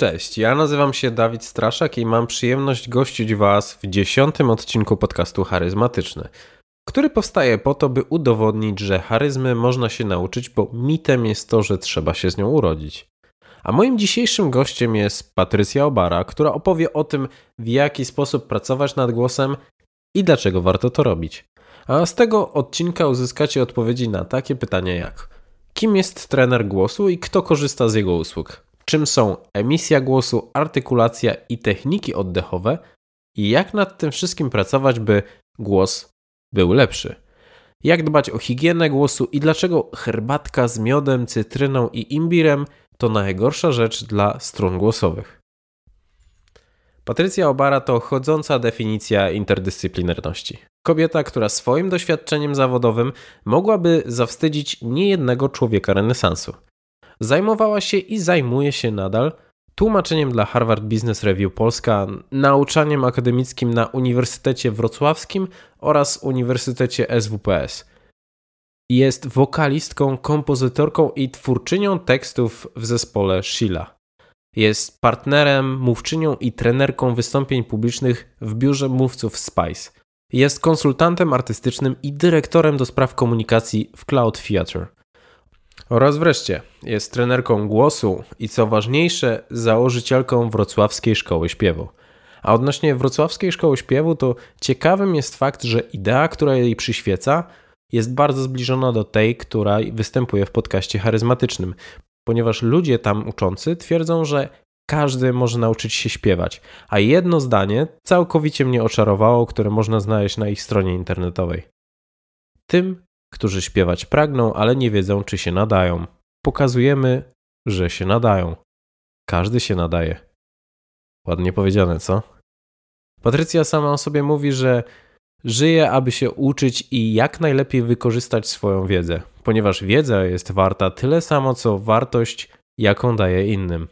Cześć, ja nazywam się Dawid Straszak i mam przyjemność gościć Was w dziesiątym odcinku podcastu Charyzmatyczny, który powstaje po to, by udowodnić, że charyzmy można się nauczyć, bo mitem jest to, że trzeba się z nią urodzić. A moim dzisiejszym gościem jest Patrycja Obara, która opowie o tym, w jaki sposób pracować nad głosem i dlaczego warto to robić. A z tego odcinka uzyskacie odpowiedzi na takie pytania jak: kim jest trener głosu i kto korzysta z jego usług? Czym są emisja głosu, artykulacja i techniki oddechowe? I jak nad tym wszystkim pracować, by głos był lepszy? Jak dbać o higienę głosu i dlaczego herbatka z miodem, cytryną i imbirem to najgorsza rzecz dla strun głosowych? Patrycja Obara to chodząca definicja interdyscyplinarności. Kobieta, która swoim doświadczeniem zawodowym mogłaby zawstydzić niejednego człowieka renesansu. Zajmowała się i zajmuje się nadal tłumaczeniem dla Harvard Business Review Polska, nauczaniem akademickim na Uniwersytecie Wrocławskim oraz Uniwersytecie SWPS. Jest wokalistką, kompozytorką i twórczynią tekstów w zespole Sheila. Jest partnerem, mówczynią i trenerką wystąpień publicznych w biurze mówców Spice. Jest konsultantem artystycznym i dyrektorem do spraw komunikacji w Cloud Theatre. Oraz wreszcie jest trenerką głosu i co ważniejsze, założycielką Wrocławskiej Szkoły Śpiewu. A odnośnie Wrocławskiej Szkoły Śpiewu, to ciekawym jest fakt, że idea, która jej przyświeca, jest bardzo zbliżona do tej, która występuje w podcaście charyzmatycznym, ponieważ ludzie tam uczący twierdzą, że każdy może nauczyć się śpiewać, a jedno zdanie całkowicie mnie oczarowało, które można znaleźć na ich stronie internetowej. Tym, którzy śpiewać pragną, ale nie wiedzą, czy się nadają. Pokazujemy, że się nadają. Każdy się nadaje. Ładnie powiedziane, co? Patrycja sama o sobie mówi, że żyje, aby się uczyć i jak najlepiej wykorzystać swoją wiedzę, ponieważ wiedza jest warta tyle samo, co wartość, jaką daje innym.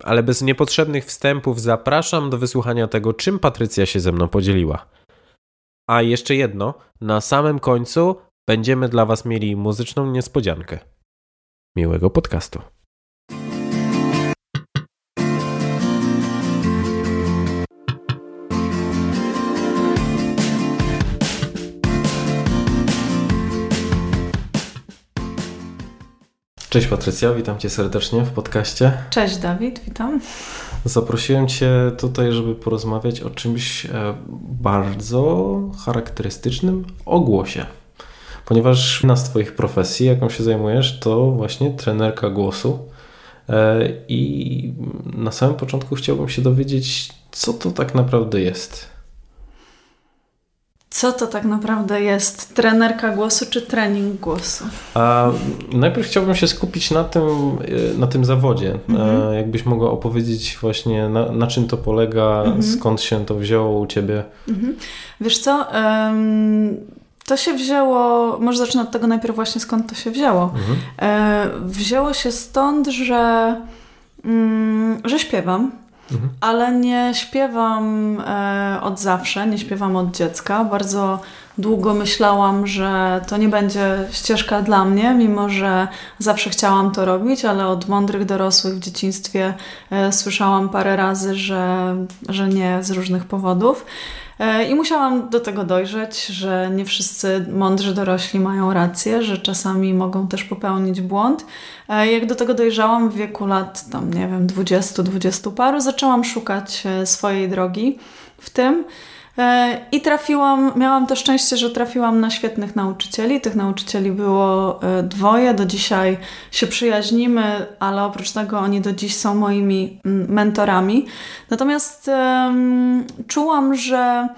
Ale bez niepotrzebnych wstępów zapraszam do wysłuchania tego, czym Patrycja się ze mną podzieliła. A jeszcze jedno, na samym końcu będziemy dla Was mieli muzyczną niespodziankę. Miłego podcastu. Cześć Patrycja, witam Cię serdecznie w podcaście. Cześć Dawid, witam. Zaprosiłem Cię tutaj, żeby porozmawiać o czymś e, bardzo charakterystycznym o głosie ponieważ jedna z Twoich profesji, jaką się zajmujesz, to właśnie trenerka głosu. E, I na samym początku chciałbym się dowiedzieć, co to tak naprawdę jest. Co to tak naprawdę jest? Trenerka głosu czy trening głosu? A najpierw chciałbym się skupić na tym, e, na tym zawodzie. E, mhm. Jakbyś mogła opowiedzieć właśnie na, na czym to polega, mhm. skąd się to wzięło u Ciebie? Mhm. Wiesz co, um, to się wzięło, może zacznę od tego najpierw właśnie skąd to się wzięło. Mhm. E, wzięło się stąd, że, mm, że śpiewam, mhm. ale nie śpiewam e, od zawsze, nie śpiewam od dziecka. Bardzo długo myślałam, że to nie będzie ścieżka dla mnie, mimo że zawsze chciałam to robić, ale od mądrych dorosłych w dzieciństwie e, słyszałam parę razy, że, że nie z różnych powodów. E, I musiałam do tego dojrzeć, że nie wszyscy mądrzy dorośli mają rację, że czasami mogą też popełnić błąd. E, jak do tego dojrzałam w wieku lat, tam nie wiem, 20-20 paru, zaczęłam szukać e, swojej drogi w tym. E, I trafiłam, miałam to szczęście, że trafiłam na świetnych nauczycieli. Tych nauczycieli było e, dwoje, do dzisiaj się przyjaźnimy, ale oprócz tego oni do dziś są moimi mm, mentorami. Natomiast um, czułam, że,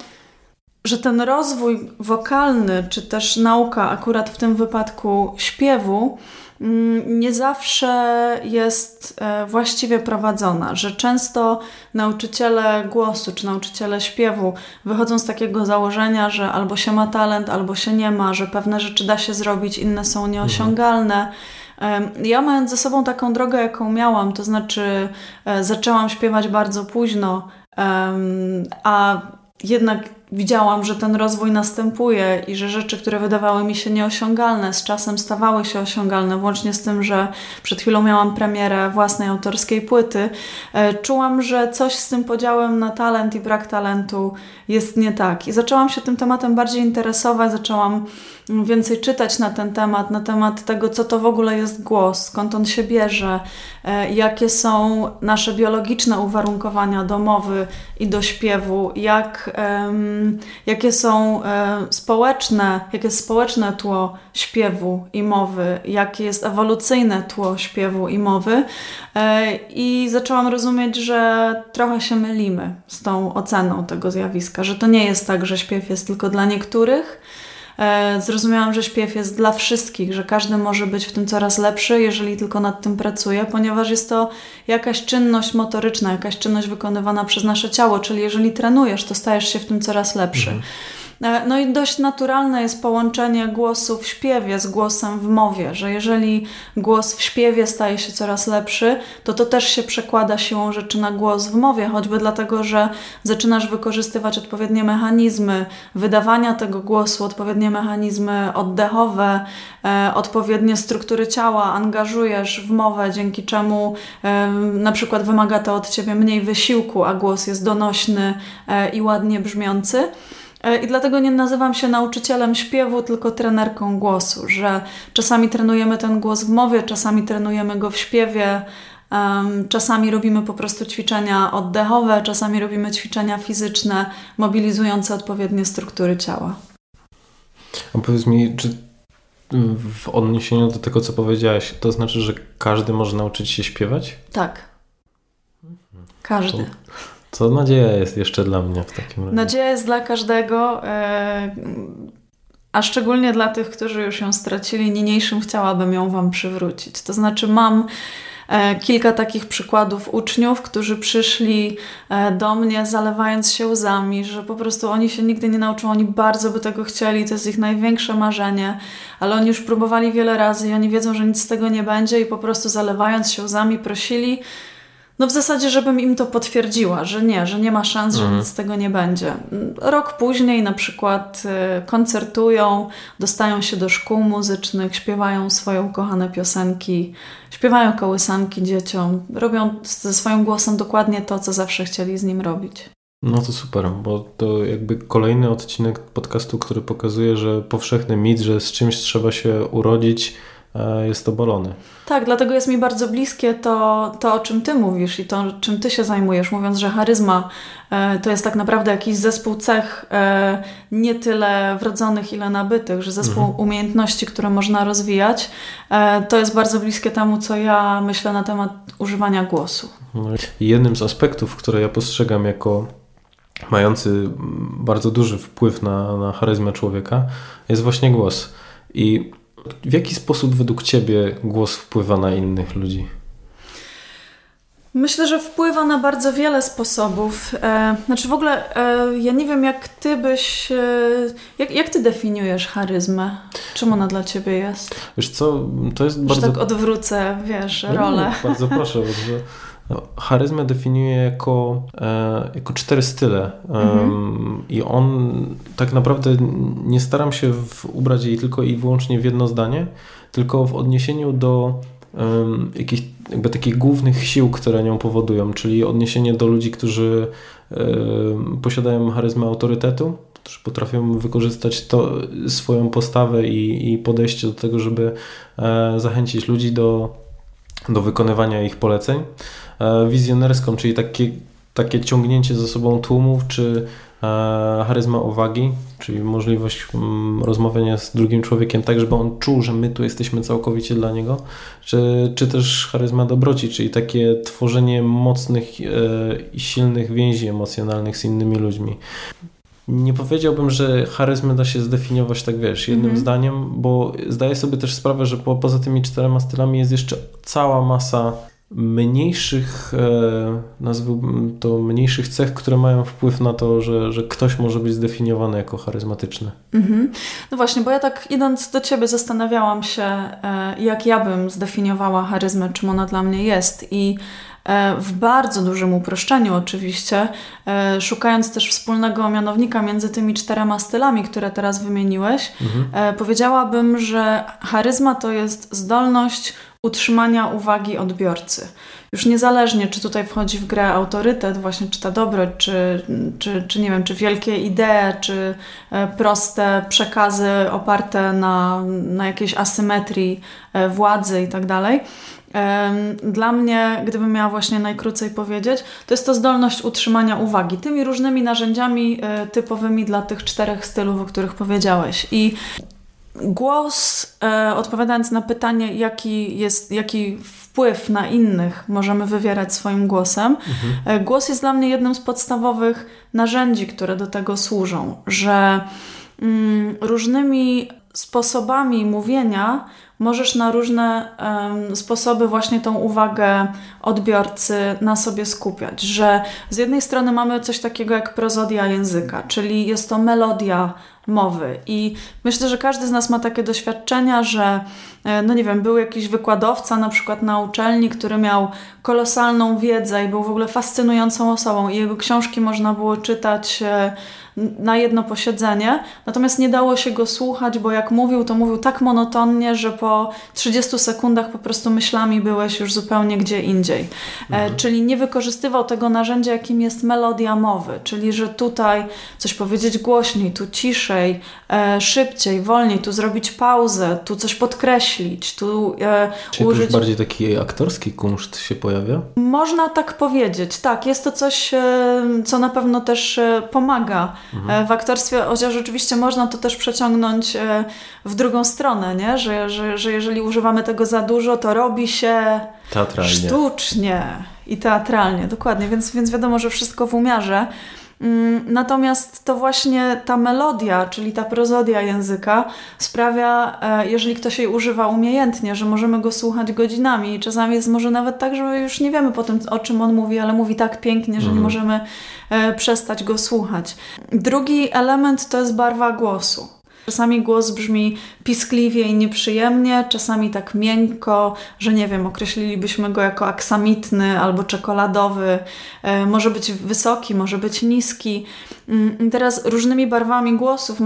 że ten rozwój wokalny, czy też nauka akurat w tym wypadku śpiewu, nie zawsze jest e, właściwie prowadzona, że często nauczyciele głosu czy nauczyciele śpiewu wychodzą z takiego założenia, że albo się ma talent, albo się nie ma, że pewne rzeczy da się zrobić, inne są nieosiągalne. Ja mając ze sobą taką drogę, jaką miałam, to znaczy e, zaczęłam śpiewać bardzo późno, a jednak widziałam, że ten rozwój następuje i że rzeczy, które wydawały mi się nieosiągalne, z czasem stawały się osiągalne, włącznie z tym, że przed chwilą miałam premierę własnej autorskiej płyty, e, czułam, że coś z tym podziałem na talent i brak talentu jest nie tak. I zaczęłam się tym tematem bardziej interesować, zaczęłam więcej czytać na ten temat, na temat tego, co to w ogóle jest głos, skąd on się bierze, e, jakie są nasze biologiczne uwarunkowania do mowy i do śpiewu, jak, jakie są e, społeczne, jakie jest społeczne tło śpiewu i mowy, jakie jest ewolucyjne tło śpiewu i mowy. E, I zaczęłam rozumieć, że trochę się mylimy z tą oceną tego zjawiska, że to nie jest tak, że śpiew jest tylko dla niektórych, zrozumiałam, że śpiew jest dla wszystkich, że każdy może być w tym coraz lepszy, jeżeli tylko nad tym pracuje, ponieważ jest to jakaś czynność motoryczna, jakaś czynność wykonywana przez nasze ciało, czyli jeżeli trenujesz, to stajesz się w tym coraz lepszy. Mhm. E, no i dość naturalne jest połączenie głosu w śpiewie z głosem w mowie, że jeżeli głos w śpiewie staje się coraz lepszy, to to też się przekłada siłą rzeczy na głos w mowie, choćby dlatego, że zaczynasz wykorzystywać odpowiednie mechanizmy wydawania tego głosu, odpowiednie mechanizmy oddechowe, e, odpowiednie struktury ciała angażujesz w mowę, dzięki czemu e, na przykład wymaga to od ciebie mniej wysiłku, a głos jest donośny e, i ładnie brzmiący. E, I dlatego nie nazywam się nauczycielem śpiewu, tylko trenerką głosu, że czasami trenujemy ten głos w mowie, czasami trenujemy go w śpiewie, czasami robimy po prostu ćwiczenia oddechowe, czasami robimy ćwiczenia fizyczne, mobilizujące odpowiednie struktury ciała. A powiedz mi, czy w odniesieniu do tego, co powiedziałaś, to znaczy, że każdy może nauczyć się śpiewać? Tak. Każdy. To co nadzieja jest jeszcze dla mnie w takim razie? Nadzieja jest dla każdego, e, a szczególnie dla tych, którzy już ją stracili. Niniejszym chciałabym ją Wam przywrócić. To znaczy, mam e, kilka takich przykładów uczniów, którzy przyszli e, do mnie zalewając się łzami, że po prostu oni się nigdy nie nauczą, oni bardzo by tego chcieli, to jest ich największe marzenie, ale oni już próbowali wiele razy i oni wiedzą, że nic z tego nie będzie i po prostu zalewając się łzami prosili, no w zasadzie, żebym im to potwierdziła, że nie, że nie ma szans, że mhm. nic z tego nie będzie. Rok później na przykład y, koncertują, dostają się do szkół muzycznych, śpiewają swoje ukochane piosenki, śpiewają kołysanki dzieciom, robią ze swoim głosem dokładnie to, co zawsze chcieli z nim robić. No to super, bo to jakby kolejny odcinek podcastu, który pokazuje, że powszechny mit, że z czymś trzeba się urodzić, jest obalony. Tak, dlatego jest mi bardzo bliskie to, to, o czym Ty mówisz i to, czym Ty się zajmujesz, mówiąc, że charyzma e, to jest tak naprawdę jakiś zespół cech e, nie tyle wrodzonych, ile nabytych, że zespół mhm. umiejętności, które można rozwijać. To jest bardzo bliskie temu, co ja myślę na temat używania głosu. No jednym z aspektów, które ja postrzegam jako mający bardzo duży wpływ na, na charyzmę człowieka, jest właśnie głos. I w jaki sposób według Ciebie głos wpływa na innych ludzi? Myślę, że wpływa na bardzo wiele sposobów. E, znaczy w ogóle e, ja nie wiem, jak ty byś. E, jak, jak ty definiujesz charyzmę? Czym ona dla ciebie jest? Wiesz co, to jest bardzo. Że tak odwrócę, wiesz, no, rolę. Nie, bardzo proszę, bo no, charyzmę definiuje jako, e, jako cztery style mhm. i on tak naprawdę nie staram się ubrać jej tylko i wyłącznie w jedno zdanie, tylko w odniesieniu do um, jakichś jakby takich głównych sił, które nią powodują, czyli odniesienie do ludzi, którzy um, posiadają charyzmę autorytetu, którzy potrafią wykorzystać to, swoją postawę i, i podejście do tego, żeby e, zachęcić ludzi do, do wykonywania ich poleceń. E, wizjonerską, czyli takie, takie ciągnięcie ze sobą tłumów, czy e, charyzma uwagi, czyli możliwość mm, rozmawiania z drugim człowiekiem tak, żeby on czuł, że my tu jesteśmy całkowicie dla niego, czy, czy też charyzma dobroci, czyli takie tworzenie mocnych e, i silnych więzi emocjonalnych z innymi ludźmi. Nie powiedziałbym, że charyzmę da się zdefiniować tak, wiesz, jednym mm -hmm. zdaniem, bo zdaję sobie też sprawę, że po, poza tymi czterema stylami jest jeszcze cała masa mniejszych, e, nazwałbym to mniejszych cech, które mają wpływ na to, że, że ktoś może być zdefiniowany jako charyzmatyczny. Mhm. No właśnie, bo ja tak idąc do Ciebie zastanawiałam się, e, jak ja bym zdefiniowała charyzmę, czym ona dla mnie jest i w bardzo dużym uproszczeniu oczywiście, e, szukając też wspólnego mianownika między tymi czterema stylami, które teraz wymieniłeś, mhm. powiedziałabym, że charyzma to jest zdolność utrzymania uwagi odbiorcy. Już niezależnie, czy tutaj wchodzi w grę autorytet, właśnie czy ta dobroć, czy, czy, czy nie wiem, czy wielkie idee, czy e, proste przekazy oparte na, na jakiejś asymetrii e, władzy i tak dalej. Dla mnie, gdybym miała właśnie najkrócej powiedzieć, to jest to zdolność utrzymania uwagi tymi różnymi narzędziami e, typowymi dla tych czterech stylów, o których powiedziałeś. I Głos, e, odpowiadając na pytanie, jaki, jest, jaki wpływ na innych możemy wywierać swoim głosem, mhm. E, głos jest dla mnie jednym z podstawowych narzędzi, które do tego służą, że mm, różnymi sposobami mówienia możesz na różne um, sposoby właśnie tą uwagę odbiorcy na sobie skupiać. Że z jednej strony mamy coś takiego jak prozodia języka, czyli jest to melodia mowy. I myślę, że każdy z nas ma takie doświadczenia, że e, no nie wiem, był jakiś wykładowca na przykład na uczelni, który miał kolosalną wiedzę i był w ogóle fascynującą osobą i jego książki można było czytać e, na jedno posiedzenie, natomiast nie dało się go słuchać, bo jak mówił, to mówił tak monotonnie, że po 30 sekundach po prostu myślami byłeś już zupełnie gdzie indziej. E, mhm. czyli nie wykorzystywał tego narzędzia, jakim jest melodia mowy, czyli że tutaj coś powiedzieć głośniej, tu ciszej, e, szybciej, wolniej, tu zrobić pauzę, tu coś podkreślić, tu e, czyli użyć... bardziej taki aktorski kunszt się pojawia? Można tak powiedzieć, tak. Jest to coś, e, co na pewno też pomaga mhm. w aktorstwie, chociaż oczywiście można to też przeciągnąć e, w drugą stronę, nie? Że, że, że jeżeli używamy tego za dużo, to robi się sztucznie i teatralnie, dokładnie, więc, więc wiadomo, że wszystko w umiarze. Mm, natomiast to właśnie ta melodia, czyli ta prozodia języka sprawia, e, jeżeli ktoś jej używa umiejętnie, że możemy go słuchać godzinami i czasami jest może nawet tak, że już nie wiemy potem o czym on mówi, ale mówi tak pięknie, że nie mhm. możemy e, przestać go słuchać. Drugi element to jest barwa głosu. Czasami głos brzmi piskliwie i nieprzyjemnie, czasami tak miękko, że nie wiem, określilibyśmy go jako aksamitny albo czekoladowy. E, może być wysoki, może być niski. Mm, teraz różnymi barwami głosów,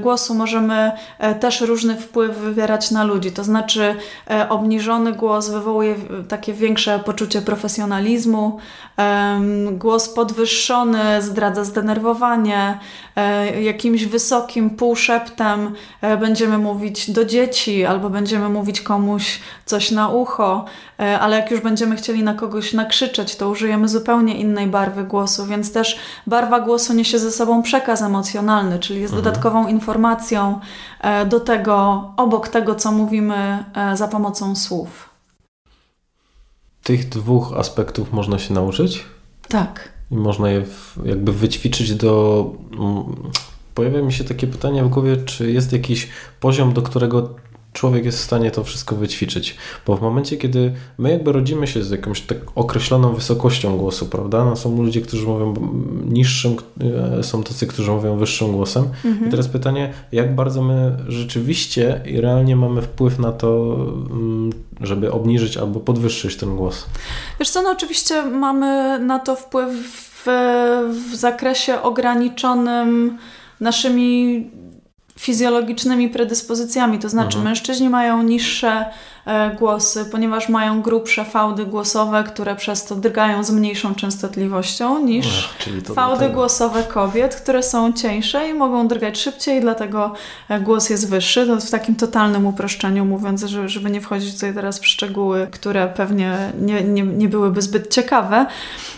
głosu możemy e, też różny wpływ wywierać na ludzi. To znaczy e, obniżony głos wywołuje takie większe poczucie profesjonalizmu, głos podwyższony zdradza zdenerwowanie, jakimś wysokim półszeptem będziemy mówić do dzieci albo będziemy mówić komuś coś na ucho, ale jak już będziemy chcieli na kogoś nakrzyczeć, to użyjemy zupełnie innej barwy głosu, więc też barwa głosu niesie ze sobą przekaz emocjonalny, czyli jest mhm. dodatkową informacją e, do tego, obok tego, co mówimy e, za pomocą słów. Tych dwóch aspektów można się nauczyć? Tak. I można je jakby wyćwiczyć do. Pojawia mi się takie pytanie w głowie, czy jest jakiś poziom, do którego człowiek jest w stanie to wszystko wyćwiczyć. Bo w momencie, kiedy my jakby rodzimy się z jakąś tak określoną wysokością głosu, prawda? No są ludzie, którzy mówią niższym, e, są tacy, którzy mówią wyższym głosem. Mhm. I teraz pytanie, jak bardzo my rzeczywiście i realnie mamy wpływ na to, mm, żeby obniżyć albo podwyższyć ten głos? Wiesz co, no oczywiście mamy na to wpływ w, w zakresie ograniczonym naszymi fizjologicznymi predyspozycjami, to znaczy mhm. mężczyźni mają niższe głosy, ponieważ mają grubsze fałdy głosowe, które przez to drgają z mniejszą częstotliwością niż Ach, fałdy głosowe kobiet, które są cieńsze i mogą drgać szybciej, dlatego e, głos jest wyższy. To w takim totalnym uproszczeniu mówiąc, żeby nie wchodzić tutaj teraz w szczegóły, które pewnie nie, nie, nie byłyby zbyt ciekawe.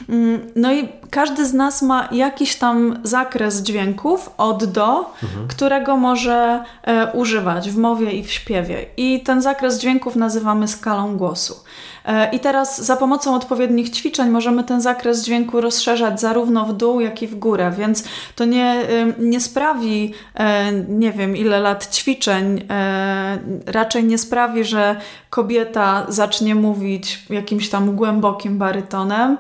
Mm, no i każdy z nas ma jakiś tam zakres dźwięków od do, mhm. którego może e, używać w mowie i w śpiewie. I ten zakres dźwięków nazywamy skalą głosu. E, I teraz za pomocą odpowiednich ćwiczeń możemy ten zakres dźwięku rozszerzać zarówno w dół, jak i w górę, więc to nie, nie sprawi, e, nie wiem ile lat ćwiczeń, e, raczej nie sprawi, że kobieta zacznie mówić jakimś tam głębokim barytonem.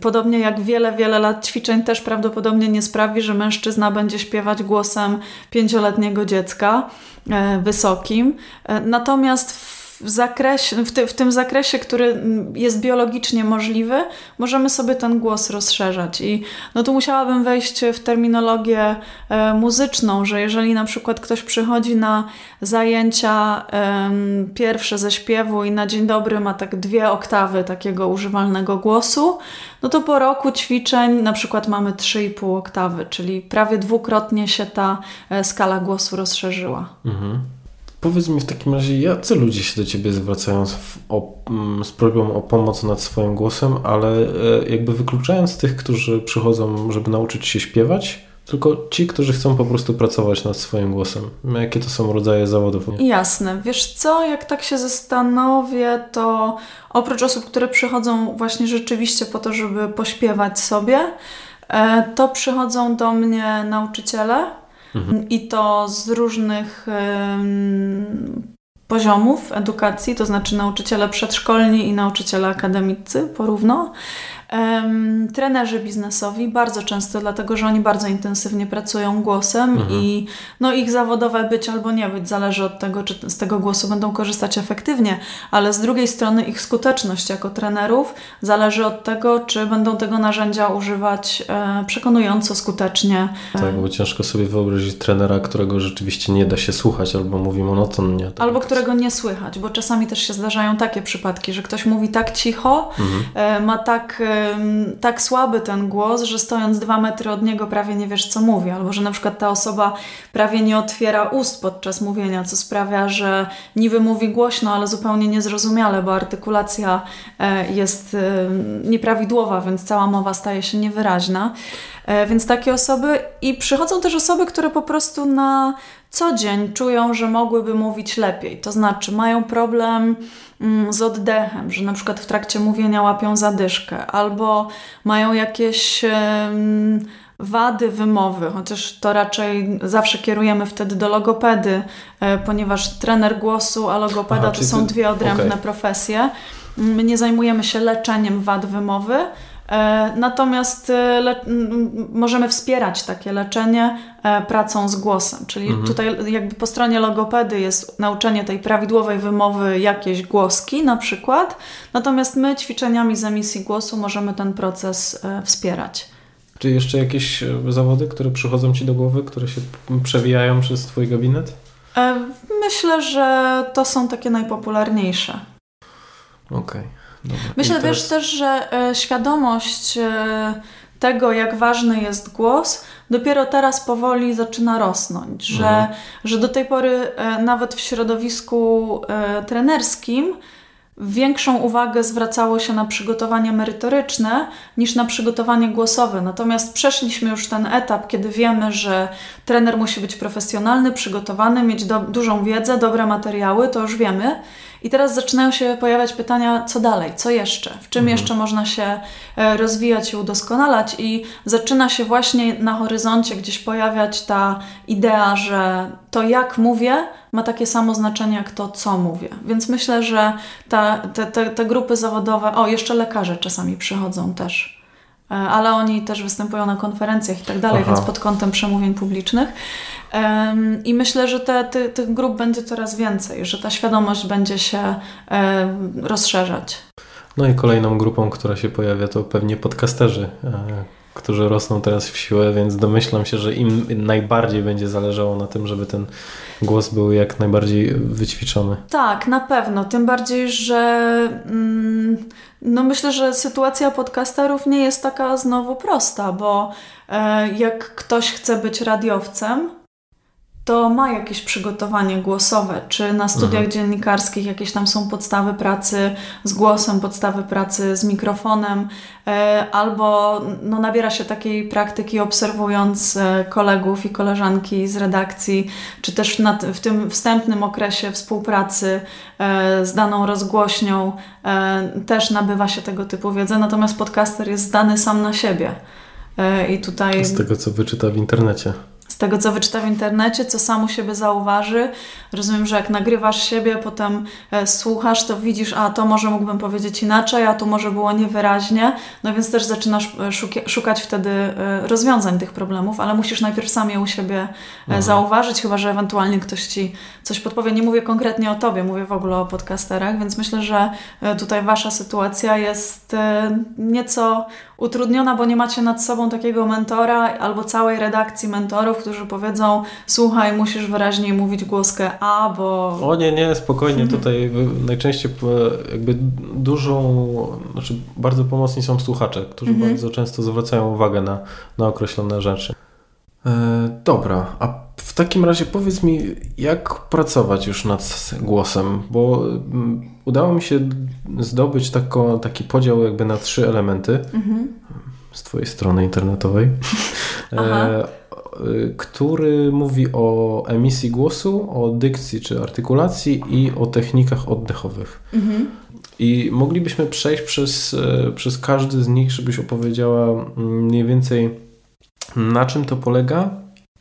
Podobnie jak wiele, wiele lat ćwiczeń też prawdopodobnie nie sprawi, że mężczyzna będzie śpiewać głosem pięcioletniego dziecka wysokim. Natomiast w w, zakresie, w, ty, w, tym zakresie, który jest biologicznie możliwy, możemy sobie ten głos rozszerzać. I no tu musiałabym wejść w terminologię e, muzyczną, że jeżeli na przykład ktoś przychodzi na zajęcia e, pierwsze ze śpiewu i na dzień dobry ma tak dwie oktawy takiego używalnego głosu, no to po roku ćwiczeń na przykład mamy 3,5 oktawy, czyli prawie dwukrotnie się ta e, skala głosu rozszerzyła. Mhm. Powiedz mi w takim razie, jacy ludzie się do Ciebie zwracają z, o, mm, z prośbą o pomoc nad swoim głosem, ale e, jakby wykluczając tych, którzy przychodzą, żeby nauczyć się śpiewać, tylko ci, którzy chcą po prostu pracować nad swoim głosem. Jakie to są rodzaje zawodów? Nie? Jasne. Wiesz co, jak tak się zastanowię, to oprócz osób, które przychodzą właśnie rzeczywiście po to, żeby pośpiewać sobie, e, to przychodzą do mnie nauczyciele mhm. i to z różnych poziomów edukacji, to znaczy nauczyciele przedszkolni i nauczyciele akademicy porówno. Um, trenerzy biznesowi bardzo często, dlatego że oni bardzo intensywnie pracują głosem mhm. i no, ich zawodowe być albo nie być zależy od tego, czy z tego głosu będą korzystać efektywnie, ale z drugiej strony ich skuteczność jako trenerów zależy od tego, czy będą tego narzędzia używać e, przekonująco, skutecznie. Tak, bo ciężko sobie wyobrazić trenera, którego rzeczywiście nie da się słuchać albo mówi monotonnie. Tak albo którego nie słychać, bo czasami też się zdarzają takie przypadki, że ktoś mówi tak cicho, mhm. e, ma tak e, tak słaby ten głos, że stojąc dwa metry od niego prawie nie wiesz, co mówi, albo że na przykład ta osoba prawie nie otwiera ust podczas mówienia, co sprawia, że niby mówi głośno, ale zupełnie niezrozumiale, bo artykulacja e, jest nieprawidłowa, więc cała mowa staje się niewyraźna. E, więc takie osoby i przychodzą też osoby, które po prostu na co dzień czują, że mogłyby mówić lepiej. To znaczy mają problem z oddechem, że na przykład w trakcie mówienia łapią zadyszkę, albo mają jakieś wady wymowy, chociaż to raczej zawsze kierujemy wtedy do logopedy, e, ponieważ trener głosu a logopeda Aha, to są dwie odrębne okay. profesje. My nie zajmujemy się leczeniem wad wymowy, natomiast e, możemy wspierać takie leczenie e, pracą z głosem, czyli mhm. tutaj jakby po stronie logopedy jest nauczenie tej prawidłowej wymowy jakiejś głoski na przykład, natomiast my ćwiczeniami z emisji głosu możemy ten proces wspierać. Czy jeszcze jakieś zawody, które przychodzą Ci do głowy, które się przewijają przez Twój gabinet? Myślę, że to są takie najpopularniejsze. Okej. Okay. Dobra. Myślę teraz... też, też, że e, świadomość e, tego, jak ważny jest głos, dopiero teraz powoli zaczyna rosnąć, że, mhm. że do tej pory e, nawet w środowisku trenerskim większą uwagę zwracało się na przygotowanie merytoryczne niż na przygotowanie głosowe. Natomiast przeszliśmy już ten etap, kiedy wiemy, że trener musi być profesjonalny, przygotowany, mieć do, dużą wiedzę, dobre materiały, to już wiemy. I teraz zaczynają się pojawiać pytania, co dalej, co jeszcze, w czym mhm. jeszcze można się e, rozwijać i udoskonalać, i zaczyna się właśnie na horyzoncie gdzieś pojawiać ta idea, że to jak mówię ma takie samo znaczenie jak to, co mówię. Więc myślę, że ta, te, te, te grupy zawodowe, o jeszcze lekarze czasami przychodzą też e, ale oni też występują na konferencjach i tak dalej, Aha. więc pod kątem przemówień publicznych. I myślę, że te, te, tych grup będzie coraz więcej, że ta świadomość będzie się rozszerzać. No i kolejną grupą, która się pojawia, to pewnie podcasterzy, e, którzy rosną teraz w siłę, więc domyślam się, że im najbardziej będzie zależało na tym, żeby ten głos był jak najbardziej wyćwiczony. Tak, na pewno. Tym bardziej, że mm, no myślę, że sytuacja podcasterów nie jest taka znowu prosta, bo e, jak ktoś chce być radiowcem, to ma jakieś przygotowanie głosowe, czy na studiach mhm. dziennikarskich jakieś tam są podstawy pracy z głosem, podstawy pracy z mikrofonem, e, albo no, nabiera się takiej praktyki obserwując e, kolegów i koleżanki z redakcji, czy też w, w tym wstępnym okresie współpracy e, z daną rozgłośnią też nabywa się tego typu wiedzy, natomiast podcaster jest zdany sam na siebie. I tutaj... Z tego, co wyczyta w internecie tego, co wyczyta w internecie, co sam u siebie zauważy. Rozumiem, że jak nagrywasz siebie, potem e, słuchasz, to widzisz, a to może mógłbym powiedzieć inaczej, a tu może było niewyraźnie. No więc też zaczynasz e, szukać wtedy e, rozwiązań tych problemów, ale musisz najpierw sam je u siebie mhm. zauważyć, chyba że ewentualnie ktoś ci coś podpowie. Nie mówię konkretnie o tobie, mówię w ogóle o podcasterach, więc myślę, że tutaj wasza sytuacja jest nieco utrudniona, bo nie macie nad sobą takiego mentora albo całej redakcji mentorów, którzy powiedzą: Słuchaj, musisz wyraźniej mówić głoskę A, bo. O nie, nie, spokojnie. Tutaj najczęściej jakby dużą, znaczy bardzo pomocni są słuchacze, którzy mhm. bardzo często zwracają uwagę na, na określone rzeczy. E, dobra, a w takim razie powiedz mi, jak pracować już nad głosem, bo mm, udało mi się zdobyć tako, taki podział jakby na trzy elementy mhm. z Twojej strony internetowej, e, który mówi o emisji głosu, o dykcji czy artykulacji i o technikach oddechowych. Mhm. I moglibyśmy przejść przez, e, przez każdy z nich, żebyś opowiedziała mm, mniej więcej na czym to polega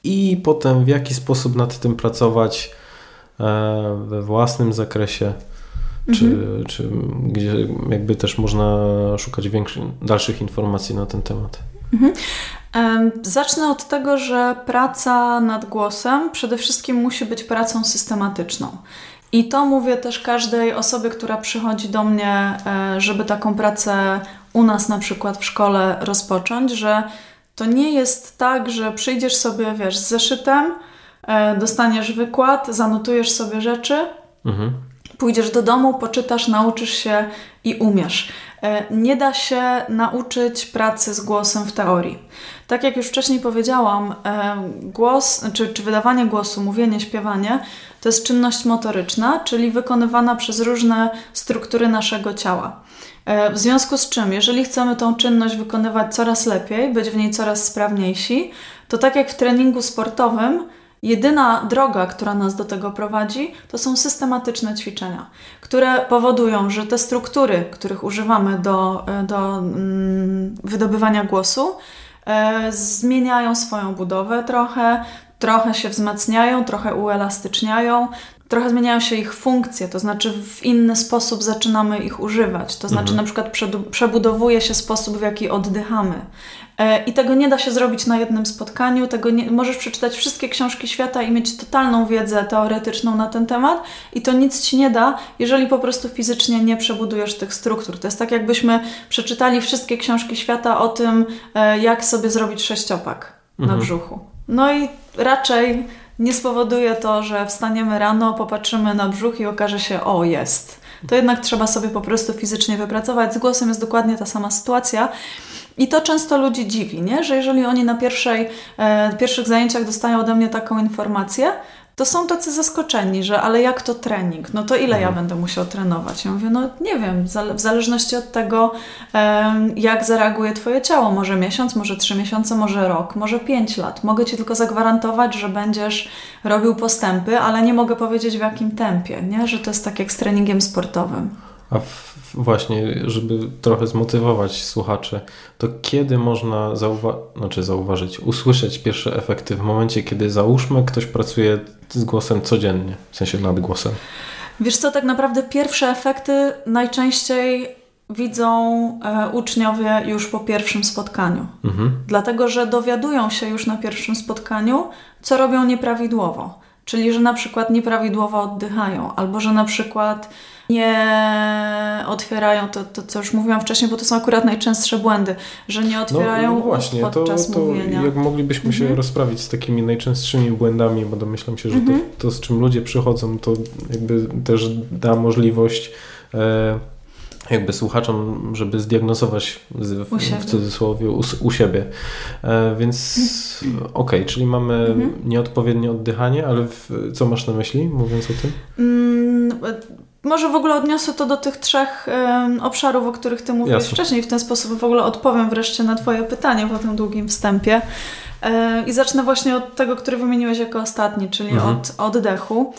i potem w jaki sposób nad tym pracować e, we własnym zakresie, czy, mhm. czy gdzie jakby też można szukać większych, dalszych informacji na ten temat. Mhm. Zacznę od tego, że praca nad głosem przede wszystkim musi być pracą systematyczną. I to mówię też każdej osobie, która przychodzi do mnie, e, żeby taką pracę u nas na przykład w szkole rozpocząć, że to nie jest tak, że przyjdziesz sobie, wiesz, z zeszytem, e, dostaniesz wykład, zanotujesz sobie rzeczy, mhm. pójdziesz do domu, poczytasz, nauczysz się i umiesz. E, nie da się nauczyć pracy z głosem w teorii. Tak jak już wcześniej powiedziałam, e, głos, czy, czy wydawanie głosu, mówienie, śpiewanie to jest czynność motoryczna, czyli wykonywana przez różne struktury naszego ciała. E, w związku z czym, jeżeli chcemy tą czynność wykonywać coraz lepiej, być w niej coraz sprawniejsi, to tak jak w treningu sportowym, jedyna droga, która nas do tego prowadzi, to są systematyczne ćwiczenia, które powodują, że te struktury, których używamy do, do mm, wydobywania głosu, e, zmieniają swoją budowę trochę, trochę się wzmacniają, trochę uelastyczniają, trochę zmieniają się ich funkcje, to znaczy w inny sposób zaczynamy ich używać. To znaczy mhm. na przykład przebudowuje się sposób, w jaki oddychamy. E, I tego nie da się zrobić na jednym spotkaniu. Tego nie, możesz przeczytać wszystkie książki świata i mieć totalną wiedzę teoretyczną na ten temat, i to nic ci nie da, jeżeli po prostu fizycznie nie przebudujesz tych struktur. To jest tak, jakbyśmy przeczytali wszystkie książki świata o tym, e, jak sobie zrobić sześciopak mhm. na brzuchu. No i raczej nie spowoduje to, że wstaniemy rano, popatrzymy na brzuch i okaże się, o jest. To jednak trzeba sobie po prostu fizycznie wypracować. Z głosem jest dokładnie ta sama sytuacja. I to często ludzi dziwi, nie? że jeżeli oni na pierwszej, e, pierwszych zajęciach dostają ode mnie taką informację, to są tacy zaskoczeni, że ale jak to trening? No to ile mhm. ja będę musiał trenować? Ja mówię, no nie wiem, w zależności od tego, jak zareaguje Twoje ciało. Może miesiąc, może trzy miesiące, może rok, może pięć lat. Mogę Ci tylko zagwarantować, że będziesz robił postępy, ale nie mogę powiedzieć w jakim tempie, nie? że to jest tak jak z treningiem sportowym. A w, właśnie, żeby trochę zmotywować słuchaczy, to kiedy można zauwa znaczy zauważyć, usłyszeć pierwsze efekty w momencie, kiedy załóżmy ktoś pracuje z głosem codziennie, w sensie nad głosem? Wiesz co, tak naprawdę pierwsze efekty najczęściej widzą e, uczniowie już po pierwszym spotkaniu. Mhm. Dlatego, że dowiadują się już na pierwszym spotkaniu, co robią nieprawidłowo. Czyli, że na przykład nieprawidłowo oddychają, albo że na przykład nie otwierają, to, to co już mówiłam wcześniej, bo to są akurat najczęstsze błędy, że nie otwierają no, no właśnie, podczas to, to mówienia. Jak moglibyśmy się mhm. rozprawić z takimi najczęstszymi błędami, bo domyślam się, że mhm. to, to, z czym ludzie przychodzą, to jakby też da możliwość e, jakby słuchaczom, żeby zdiagnozować w, w cudzysłowie u, u siebie. E, więc mhm. okej, okay, czyli mamy mhm. nieodpowiednie oddychanie, ale w, co masz na myśli, mówiąc o tym? Mm, może w ogóle odniosę to do tych trzech obszarów, o których Ty mówiłeś Jasne. wcześniej. W ten sposób w ogóle odpowiem wreszcie na Twoje pytanie po tym długim wstępie. E, I zacznę właśnie od tego, który wymieniłeś jako ostatni, czyli mhm. od oddechu.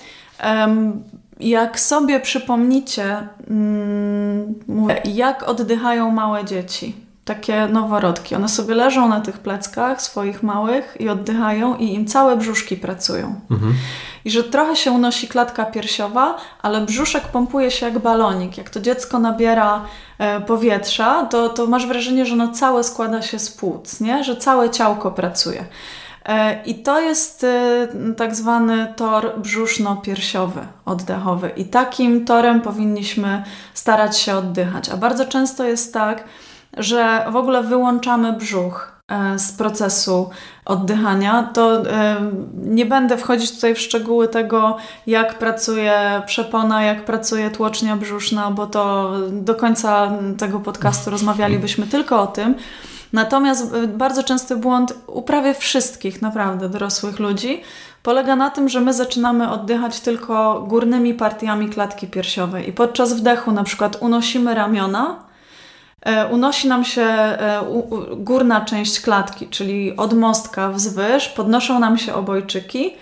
Um, jak sobie przypomnicie, mm, jak oddychają małe dzieci, takie noworodki. One sobie leżą na tych pleckach swoich małych i oddychają i im całe brzuszki pracują. Mhm. I że trochę się unosi klatka piersiowa, ale brzuszek pompuje się jak balonik. Jak to dziecko nabiera e, powietrza, to, to masz wrażenie, że ono całe składa się z płuc, nie? że całe ciałko pracuje. E, I to jest e, tak zwany tor brzuszno-piersiowy, oddechowy. I takim torem powinniśmy starać się oddychać. A bardzo często jest tak, że w ogóle wyłączamy brzuch e, z procesu oddychania, to nie będę wchodzić tutaj w szczegóły tego, jak pracuje przepona, jak pracuje tłocznia brzuszna, bo to do końca tego podcastu rozmawialibyśmy tylko o tym. Natomiast y, bardzo częsty błąd u prawie wszystkich naprawdę dorosłych ludzi polega na tym, że my zaczynamy oddychać tylko górnymi partiami klatki piersiowej i podczas wdechu na przykład unosimy ramiona, e, unosi nam się e, górna część klatki, czyli od mostka wzwyż, podnoszą nam się obojczyki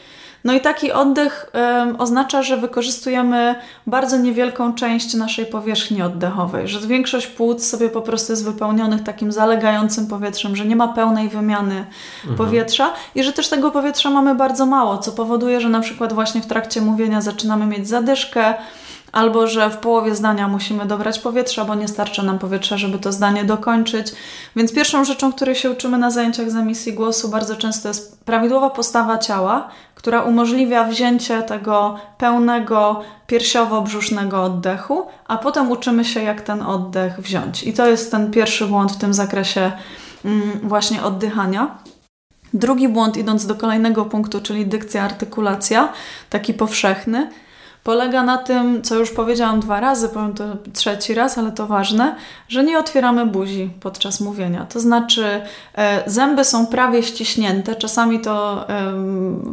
no i taki oddech oznacza, że wykorzystujemy bardzo niewielką część naszej powierzchni oddechowej, że większość płuc sobie po prostu jest wypełnionych takim zalegającym powietrzem, że nie ma pełnej wymiany mhm. powietrza i że też tego powietrza mamy bardzo mało, co powoduje, że na przykład właśnie w trakcie mówienia zaczynamy mieć zadyszkę, albo że w połowie zdania musimy dobrać powietrza, bo nie starcza nam powietrza, żeby to zdanie dokończyć. Więc pierwszą rzeczą, której się uczymy na zajęciach z emisji głosu bardzo często jest prawidłowa postawa ciała, która umożliwia wzięcie tego pełnego piersiowo-brzusznego oddechu, a potem uczymy się, jak ten oddech wziąć. I to jest ten pierwszy błąd w tym zakresie mm, właśnie oddychania. Drugi błąd, idąc do kolejnego punktu, czyli dykcja, artykulacja, taki powszechny, polega na tym, co już powiedziałam dwa razy, powiem to trzeci raz, ale to ważne, że nie otwieramy buzi podczas mówienia. To znaczy, e, zęby są prawie ściśnięte. Czasami to e,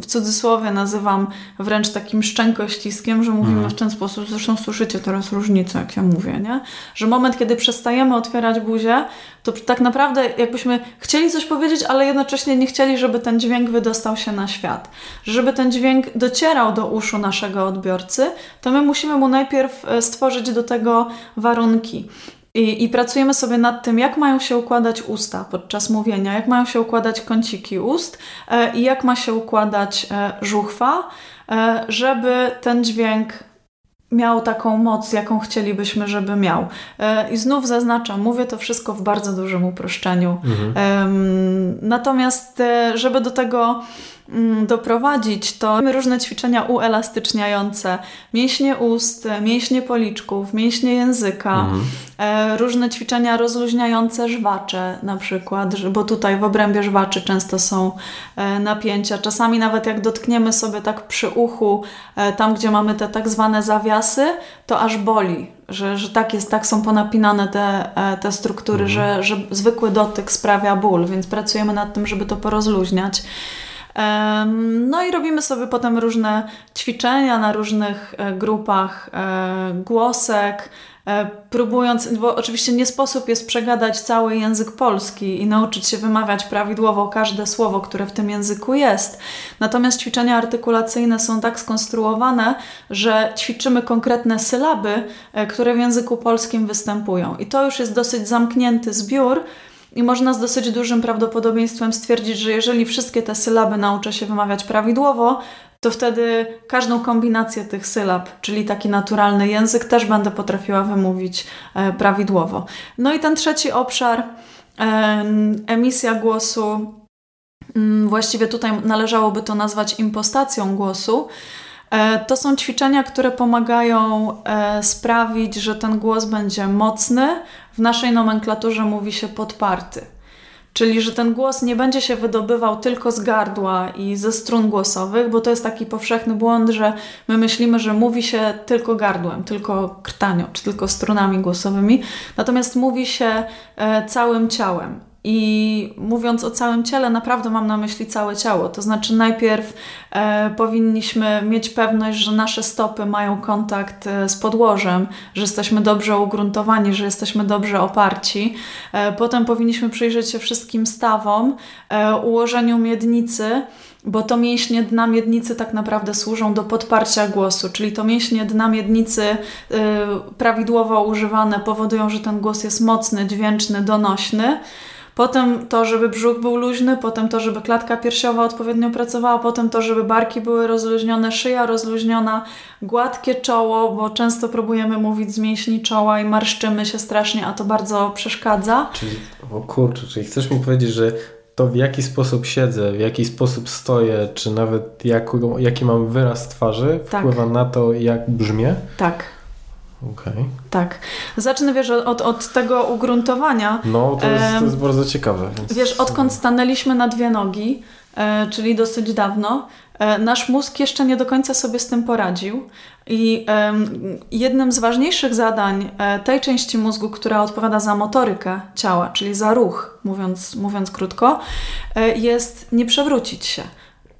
w cudzysłowie nazywam wręcz takim szczękościskiem, że mówimy mhm. w ten sposób. Zresztą słyszycie teraz różnicę, jak ja mówię, nie? Że moment, kiedy przestajemy otwierać buzię, to tak naprawdę jakbyśmy chcieli coś powiedzieć, ale jednocześnie nie chcieli, żeby ten dźwięk wydostał się na świat. Żeby ten dźwięk docierał do uszu naszego odbiorcy, to my musimy mu najpierw e, stworzyć do tego warunki. I, I, pracujemy sobie nad tym, jak mają się układać usta podczas mówienia, jak mają się układać kąciki ust e, i jak ma się układać e, żuchwa, e, żeby ten dźwięk miał taką moc, jaką chcielibyśmy, żeby miał. E, I znów zaznaczam, mówię to wszystko w bardzo dużym uproszczeniu. Mhm. Natomiast, e, żeby do tego doprowadzić, to mamy różne ćwiczenia uelastyczniające, mięśnie ust, mięśnie policzków, mięśnie języka, mhm. E, różne ćwiczenia rozluźniające żwacze na przykład, bo tutaj w obrębie żwaczy często są e, napięcia. Czasami nawet jak dotkniemy sobie tak przy uchu, e, tam gdzie mamy te tak zwane zawiasy, to aż boli, że, że tak jest, tak są ponapinane te, te struktury, mhm. że, że zwykły dotyk sprawia ból, więc pracujemy nad tym, żeby to porozluźniać. No i robimy sobie potem różne ćwiczenia na różnych e, grupach e, głosek, e, próbując, bo oczywiście nie sposób jest przegadać cały język polski i nauczyć się wymawiać prawidłowo każde słowo, które w tym języku jest. Natomiast ćwiczenia artykulacyjne są tak skonstruowane, że ćwiczymy konkretne sylaby, które w języku polskim występują. I to już jest dosyć zamknięty zbiór, i można z dosyć dużym prawdopodobieństwem stwierdzić, że jeżeli wszystkie te sylaby nauczę się wymawiać prawidłowo, to wtedy każdą kombinację tych sylab, czyli taki naturalny język, też będę potrafiła wymówić e, prawidłowo. No i ten trzeci obszar, emisja głosu, mm, właściwie tutaj należałoby to nazwać impostacją głosu. E, to są ćwiczenia, które pomagają e, sprawić, że ten głos będzie mocny. W naszej nomenklaturze mówi się podparty. Czyli, że ten głos nie będzie się wydobywał tylko z gardła i ze strun głosowych, bo to jest taki powszechny błąd, że my myślimy, że mówi się tylko gardłem, tylko krtanią, czy tylko strunami głosowymi, natomiast mówi się e, całym ciałem. I mówiąc o całym ciele, naprawdę mam na myśli całe ciało. To znaczy, najpierw e, powinniśmy mieć pewność, że nasze stopy mają kontakt e, z podłożem, że jesteśmy dobrze ugruntowani, że jesteśmy dobrze oparci. E, potem powinniśmy przyjrzeć się wszystkim stawom, e, ułożeniu miednicy bo to mięśnie dna miednicy tak naprawdę służą do podparcia głosu, czyli to mięśnie dna miednicy y, prawidłowo używane powodują, że ten głos jest mocny, dźwięczny, donośny. Potem to, żeby brzuch był luźny, potem to, żeby klatka piersiowa odpowiednio pracowała, potem to, żeby barki były rozluźnione, szyja rozluźniona, gładkie czoło, bo często próbujemy mówić z mięśni czoła i marszczymy się strasznie, a to bardzo przeszkadza. Czyli, o kurczę, czyli chcesz mi powiedzieć, że to w jaki sposób siedzę, w jaki sposób stoję, czy nawet jak, jaki mam wyraz twarzy, tak. wpływa na to, jak brzmię? Tak. Okej. Okay. Tak. Zacznę, wiesz, od, od tego ugruntowania. No, to jest, to jest bardzo ciekawe. Więc... Wiesz, odkąd stanęliśmy na dwie nogi, e, czyli dosyć dawno, e, nasz mózg jeszcze nie do końca sobie z tym poradził. I jednym z ważniejszych zadań e, tej części mózgu, która odpowiada za motorykę ciała, czyli za ruch, mówiąc, mówiąc krótko, jest nie przewrócić się.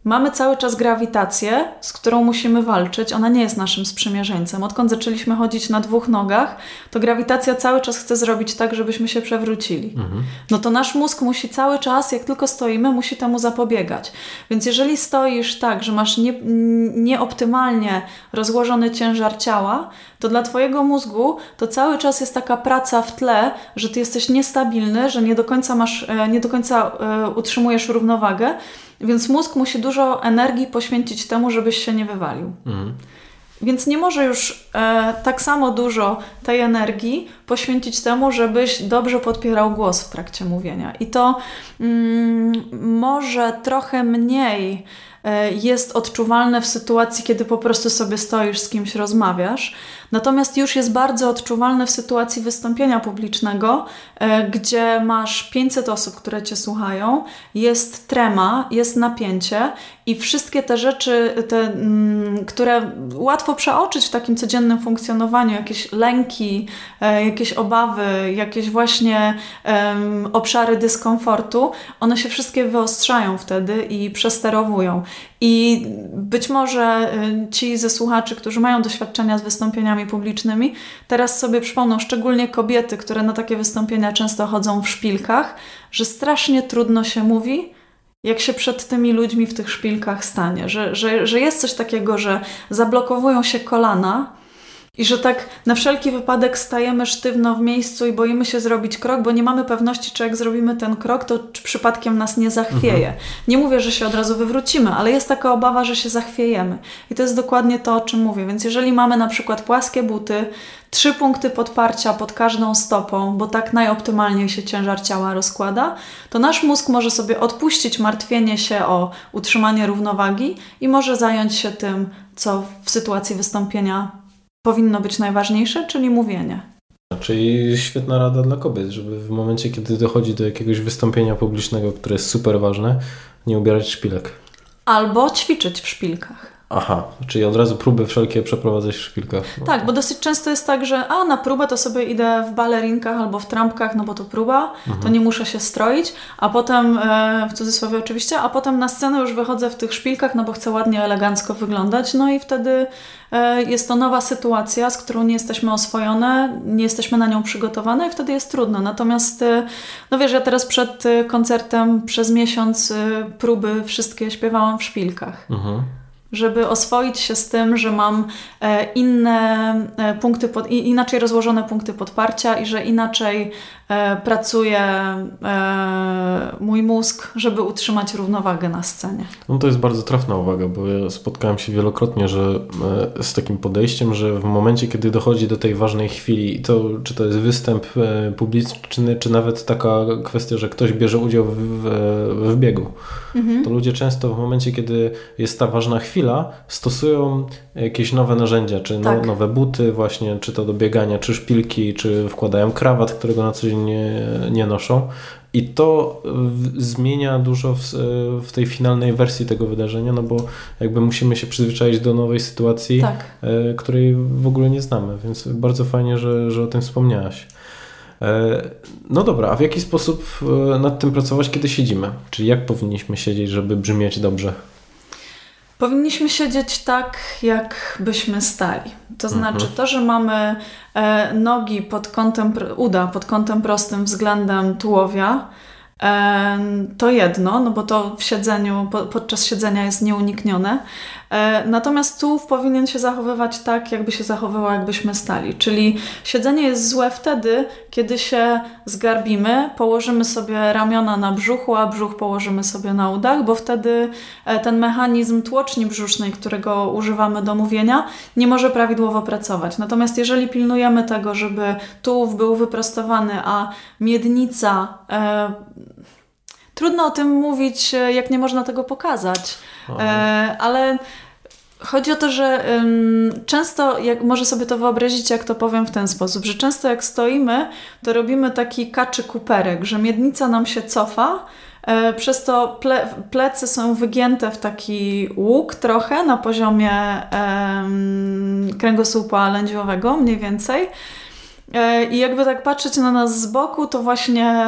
Mamy cały czas grawitację, z którą musimy walczyć. Ona nie jest naszym sprzymierzeńcem. Odkąd zaczęliśmy chodzić na dwóch nogach, to grawitacja cały czas chce zrobić tak, żebyśmy się przewrócili. Mhm. No to nasz mózg musi cały czas, jak tylko stoimy, musi temu zapobiegać. Więc jeżeli stoisz tak, że masz nie, nieoptymalnie rozłożony ciężar ciała, to dla Twojego mózgu to cały czas jest taka praca w tle, że Ty jesteś niestabilny, że nie do końca masz, e, nie do końca e, utrzymujesz równowagę więc mózg musi dużo energii poświęcić temu, żebyś się nie wywalił. Mhm. Więc nie może już e, tak samo dużo tej energii poświęcić temu, żebyś dobrze podpierał głos w trakcie mówienia. I to mm, może trochę mniej e, jest odczuwalne w sytuacji, kiedy po prostu sobie stoisz, z kimś rozmawiasz. Natomiast już jest bardzo odczuwalne w sytuacji wystąpienia publicznego, e, gdzie masz 500 osób, które cię słuchają, jest trema, jest napięcie i wszystkie te rzeczy, te, mm, które łatwo przeoczyć w takim codziennym funkcjonowaniu, jakieś lęki, e, jakieś obawy, jakieś właśnie obszary dyskomfortu, one się wszystkie wyostrzają wtedy i przesterowują. I być może y, ci ze słuchaczy, którzy mają doświadczenia z wystąpieniami publicznymi, teraz sobie przypomną, szczególnie kobiety, które na takie wystąpienia często chodzą w szpilkach, że strasznie trudno się mówi, jak się przed tymi ludźmi w tych szpilkach stanie, że, że, że jest coś takiego, że zablokowują się kolana i że tak na wszelki wypadek stajemy sztywno w miejscu i boimy się zrobić krok, bo nie mamy pewności, czy jak zrobimy ten krok, to czy przypadkiem nas nie zachwieje. Mhm. Nie mówię, że się od razu wywrócimy, ale jest taka obawa, że się zachwiejemy. I to jest dokładnie to, o czym mówię. Więc jeżeli mamy na przykład płaskie buty, trzy punkty podparcia pod każdą stopą, bo tak najoptymalniej się ciężar ciała rozkłada, to nasz mózg może sobie odpuścić martwienie się o utrzymanie równowagi i może zająć się tym, co w sytuacji wystąpienia powinno być najważniejsze, czyli mówienie. Czyli świetna rada dla kobiet, żeby w momencie, kiedy dochodzi do jakiegoś wystąpienia publicznego, które jest super ważne, nie ubierać szpilek. Albo ćwiczyć w szpilkach. Aha, czyli od razu próby wszelkie przeprowadzać w szpilkach. No. Tak, bo dosyć często jest tak, że a na próbę to sobie idę w balerinkach albo w trampkach, no bo to próba, mhm. to nie muszę się stroić, a potem, e, w cudzysłowie oczywiście, a potem na scenę już wychodzę w tych szpilkach, no bo chcę ładnie, elegancko wyglądać, no i wtedy e, jest to nowa sytuacja, z którą nie jesteśmy oswojone, nie jesteśmy na nią przygotowane i wtedy jest trudno. Natomiast, e, no wiesz, ja teraz przed koncertem przez miesiąc próby wszystkie śpiewałam w szpilkach. Mhm żeby oswoić się z tym, że mam e, inne e, punkty, pod, inaczej rozłożone punkty podparcia i że inaczej pracuje mój mózg, żeby utrzymać równowagę na scenie. No to jest bardzo trafna uwaga, bo ja spotkałem się wielokrotnie że z takim podejściem, że w momencie, kiedy dochodzi do tej ważnej chwili, to czy to jest występ publiczny, czy nawet taka kwestia, że ktoś bierze udział w, w, w biegu, mhm. to ludzie często w momencie, kiedy jest ta ważna chwila, chwila stosują jakieś nowe narzędzia, czy no, tak. nowe buty właśnie, czy to do biegania, czy szpilki, czy wkładają krawat, którego na co dzień nie, nie noszą. I to zmienia dużo w, w, tej finalnej wersji tego wydarzenia, no bo jakby musimy się przyzwyczaić do nowej sytuacji, tak. E, której w ogóle nie znamy, więc bardzo fajnie, że, że o tym wspomniałaś. No dobra, a w jaki sposób nad tym pracować, kiedy siedzimy? Czyli jak powinniśmy siedzieć, żeby brzmieć dobrze? Powinniśmy siedzieć tak, jakbyśmy stali. To znaczy mhm. to, że mamy e, nogi pod kątem, uda pod kątem prostym względem tułowia, e, to jedno, no bo to w siedzeniu, po, podczas siedzenia jest nieuniknione, natomiast tułów powinien się zachowywać tak, jakby się zachowywał, jakbyśmy stali. Czyli siedzenie jest złe wtedy, kiedy się zgarbimy, położymy sobie ramiona na brzuchu, a brzuch położymy sobie na udach, bo wtedy e, ten mechanizm tłoczni brzusznej, którego używamy do mówienia, nie może prawidłowo pracować. Natomiast jeżeli pilnujemy tego, żeby tułów był wyprostowany, a miednica. E, trudno o tym mówić, jak nie można tego pokazać. E, ale chodzi o to, że często, jak może sobie to wyobrazić, jak to powiem w ten sposób, że często jak stoimy, to robimy taki kaczy kuperek, że miednica nam się cofa, e, przez to ple, plecy są wygięte w taki łuk trochę na poziomie kręgosłupa lędźwiowego mniej więcej. E, I jakby tak patrzeć na nas z boku, to właśnie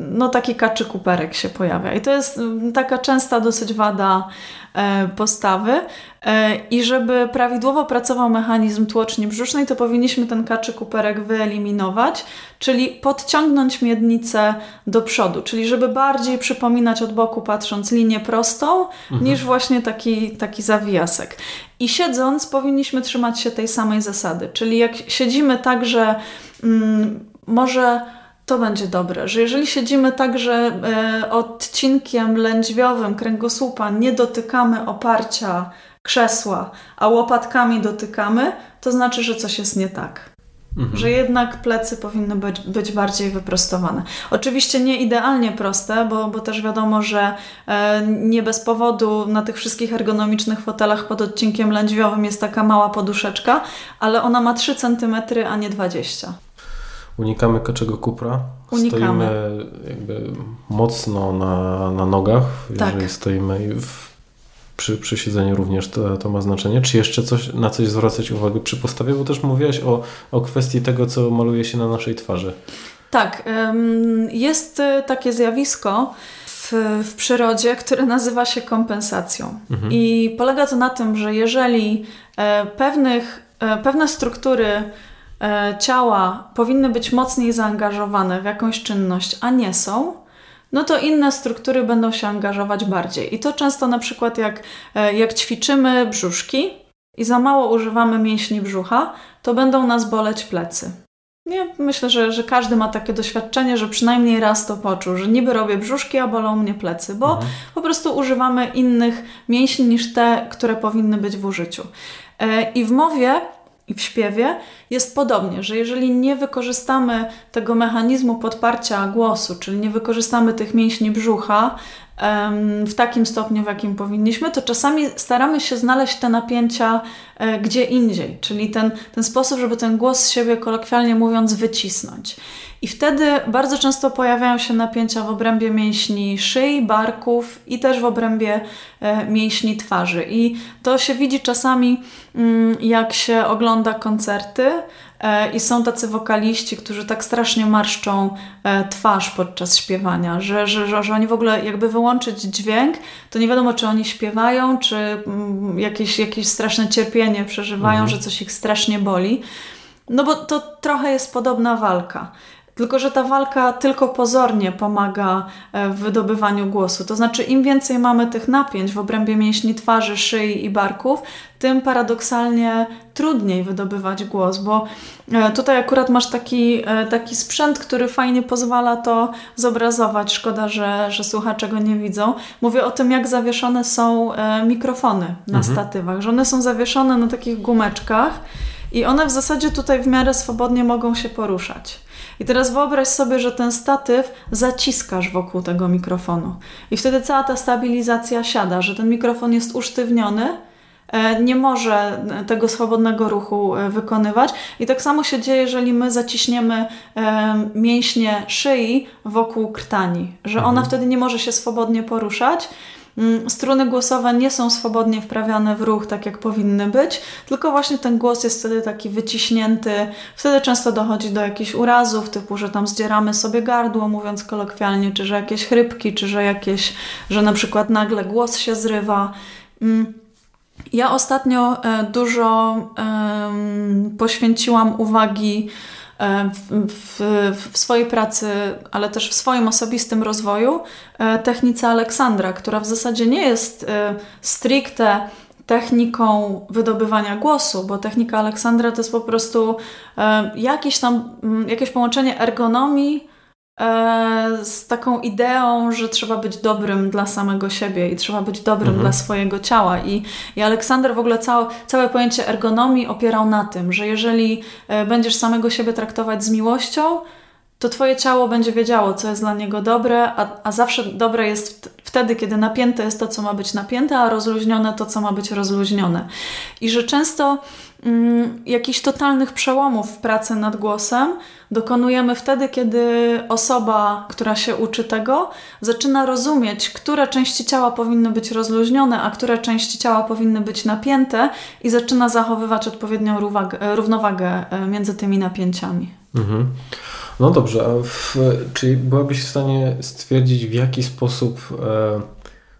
no, taki kaczy kuperek się pojawia. I to jest taka częsta dosyć wada e, postawy. E, I żeby prawidłowo pracował mechanizm tłoczni brzusznej, to powinniśmy ten kaczy kuperek wyeliminować, czyli podciągnąć miednicę do przodu, czyli żeby bardziej przypominać od boku patrząc linię prostą, mhm. niż właśnie taki, taki zawijasek. I siedząc powinniśmy trzymać się tej samej zasady, czyli jak siedzimy tak, że mm, może to będzie dobre, że jeżeli siedzimy tak, że e, odcinkiem lędźwiowym kręgosłupa nie dotykamy oparcia krzesła, a łopatkami dotykamy, to znaczy, że coś jest nie tak. Mhm. Że jednak plecy powinny być, być, bardziej wyprostowane. Oczywiście nie idealnie proste, bo, bo też wiadomo, że e, nie bez powodu na tych wszystkich ergonomicznych fotelach pod odcinkiem lędźwiowym jest taka mała poduszeczka, ale ona ma 3 cm, a nie 20 Unikamy kaczego kupra. Unikamy. Stoimy jakby mocno na, na nogach, jeżeli tak. stoimy w przy, przy siedzeniu również to, to ma znaczenie. Czy jeszcze coś, na coś zwracać uwagę przy postawie? Bo też mówiłaś o, o kwestii tego, co maluje się na naszej twarzy. Tak, jest e, takie zjawisko w, w przyrodzie, które nazywa się kompensacją. Mhm. I polega to na tym, że jeżeli e, pewnych, e, pewne struktury ciała powinny być mocniej zaangażowane w jakąś czynność, a nie są, no to inne struktury będą się angażować bardziej. I to często na przykład jak, e, jak ćwiczymy brzuszki i za mało używamy mięśni brzucha, to będą nas boleć plecy. Nie, myślę, że, że każdy ma takie doświadczenie, że przynajmniej raz to poczuł, że niby robię brzuszki, a bolą mnie plecy, bo mhm. po prostu używamy innych mięśni niż te, które powinny być w użyciu. E, I w mowie i w śpiewie jest podobnie, że jeżeli nie wykorzystamy tego mechanizmu podparcia głosu, czyli nie wykorzystamy tych mięśni brzucha w takim stopniu, w jakim powinniśmy, to czasami staramy się znaleźć te napięcia e, gdzie indziej, czyli ten, ten sposób, żeby ten głos z siebie, kolokwialnie mówiąc, wycisnąć. I wtedy bardzo często pojawiają się napięcia w obrębie mięśni szyi, barków i też w obrębie e, mięśni twarzy. I to się widzi czasami, mm, jak się ogląda koncerty. E, I są tacy wokaliści, którzy tak strasznie marszczą e, twarz podczas śpiewania, że, że, że oni w ogóle jakby wyłączyć dźwięk, to nie wiadomo, czy oni śpiewają, czy mm, jakieś, jakieś straszne cierpienie przeżywają, mhm. że coś ich strasznie boli. No bo to trochę jest podobna walka. Tylko, że ta walka tylko pozornie pomaga e, w wydobywaniu głosu. To znaczy, im więcej mamy tych napięć w obrębie mięśni twarzy, szyi i barków, tym paradoksalnie trudniej wydobywać głos, bo e, tutaj akurat masz taki, e, taki sprzęt, który fajnie pozwala to zobrazować. Szkoda, że, że słuchacze go nie widzą. Mówię o tym, jak zawieszone są mikrofony na mhm. statywach, że one są zawieszone na takich gumeczkach i one w zasadzie tutaj w miarę swobodnie mogą się poruszać. I teraz wyobraź sobie, że ten statyw zaciskasz wokół tego mikrofonu. I wtedy cała ta stabilizacja siada, że ten mikrofon jest usztywniony, e, nie może tego swobodnego ruchu e, wykonywać. I tak samo się dzieje, jeżeli my zaciśniemy e, mięśnie szyi wokół krtani, że ona mhm. wtedy nie może się swobodnie poruszać. Mm, struny głosowe nie są swobodnie wprawiane w ruch, tak jak powinny być, tylko właśnie ten głos jest wtedy taki wyciśnięty. Wtedy często dochodzi do jakichś urazów, typu, że tam zdzieramy sobie gardło, mówiąc kolokwialnie, czy że jakieś chrypki, czy że jakieś, że na przykład nagle głos się zrywa. Mm, ja ostatnio e, dużo poświęciłam uwagi w, w, w, swojej pracy, ale też w swoim osobistym rozwoju e, technice Aleksandra, która w zasadzie nie jest stricte techniką wydobywania głosu, bo technika Aleksandra to jest po prostu jakieś tam, jakieś połączenie ergonomii E, z taką ideą, że trzeba być dobrym dla samego siebie i trzeba być dobrym mhm. dla swojego ciała. I, i Aleksander w ogóle całe, całe pojęcie ergonomii opierał na tym, że jeżeli e, będziesz samego siebie traktować z miłością, to Twoje ciało będzie wiedziało, co jest dla niego dobre, a, a zawsze dobre jest wtedy, kiedy napięte jest to, co ma być napięte, a rozluźnione to, co ma być rozluźnione. I że często mm, jakichś totalnych przełomów w pracy nad głosem dokonujemy wtedy, kiedy osoba, która się uczy tego, zaczyna rozumieć, które części ciała powinny być rozluźnione, a które części ciała powinny być napięte i zaczyna zachowywać odpowiednią równowagę e, między tymi napięciami. Mhm. No dobrze, a w, czy byłabyś w stanie stwierdzić, w jaki sposób e,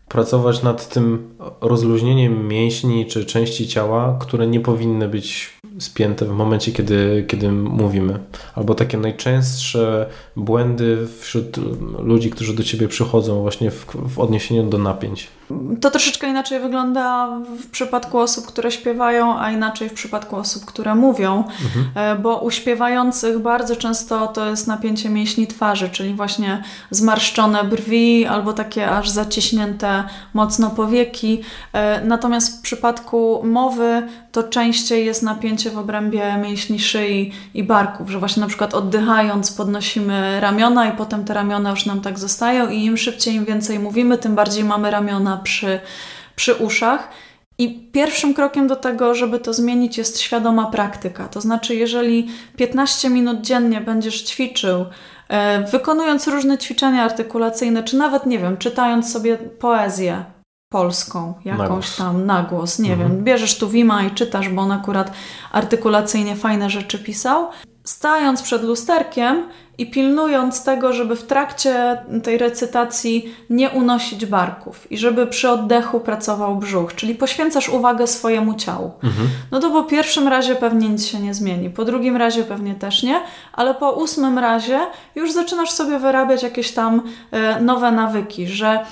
pracować nad tym rozluźnieniem mięśni czy części ciała, które nie powinny być spięte w momencie, kiedy, kiedy mówimy. Albo takie najczęstsze błędy wśród ludzi, którzy do ciebie przychodzą właśnie w, w odniesieniu do napięć. To troszeczkę inaczej wygląda w przypadku osób, które śpiewają, a inaczej w przypadku osób, które mówią, mhm. E, bo u śpiewających bardzo często to jest napięcie mięśni twarzy, czyli właśnie zmarszczone brwi albo takie aż zaciśnięte mocno powieki. E, natomiast w przypadku mowy to częściej jest napięcie w obrębie mięśni szyi i barków, że właśnie na przykład oddychając podnosimy ramiona i potem te ramiona już nam tak zostają i im szybciej, im więcej mówimy, tym bardziej mamy ramiona przy, przy uszach. I pierwszym krokiem do tego, żeby to zmienić, jest świadoma praktyka. To znaczy, jeżeli 15 minut dziennie będziesz ćwiczył, wykonując różne ćwiczenia artykulacyjne, czy nawet, nie wiem, czytając sobie poezję, polską, jakąś tam na głos, nie mhm. wiem, bierzesz tu Wima i czytasz, bo on akurat artykulacyjnie fajne rzeczy pisał. Stając przed lusterkiem i pilnując tego, żeby w trakcie tej recytacji nie unosić barków i żeby przy oddechu pracował brzuch, czyli poświęcasz uwagę swojemu ciału. Mhm. No to po pierwszym razie pewnie nic się nie zmieni, po drugim razie pewnie też nie, ale po ósmym razie już zaczynasz sobie wyrabiać jakieś tam e, nowe nawyki, że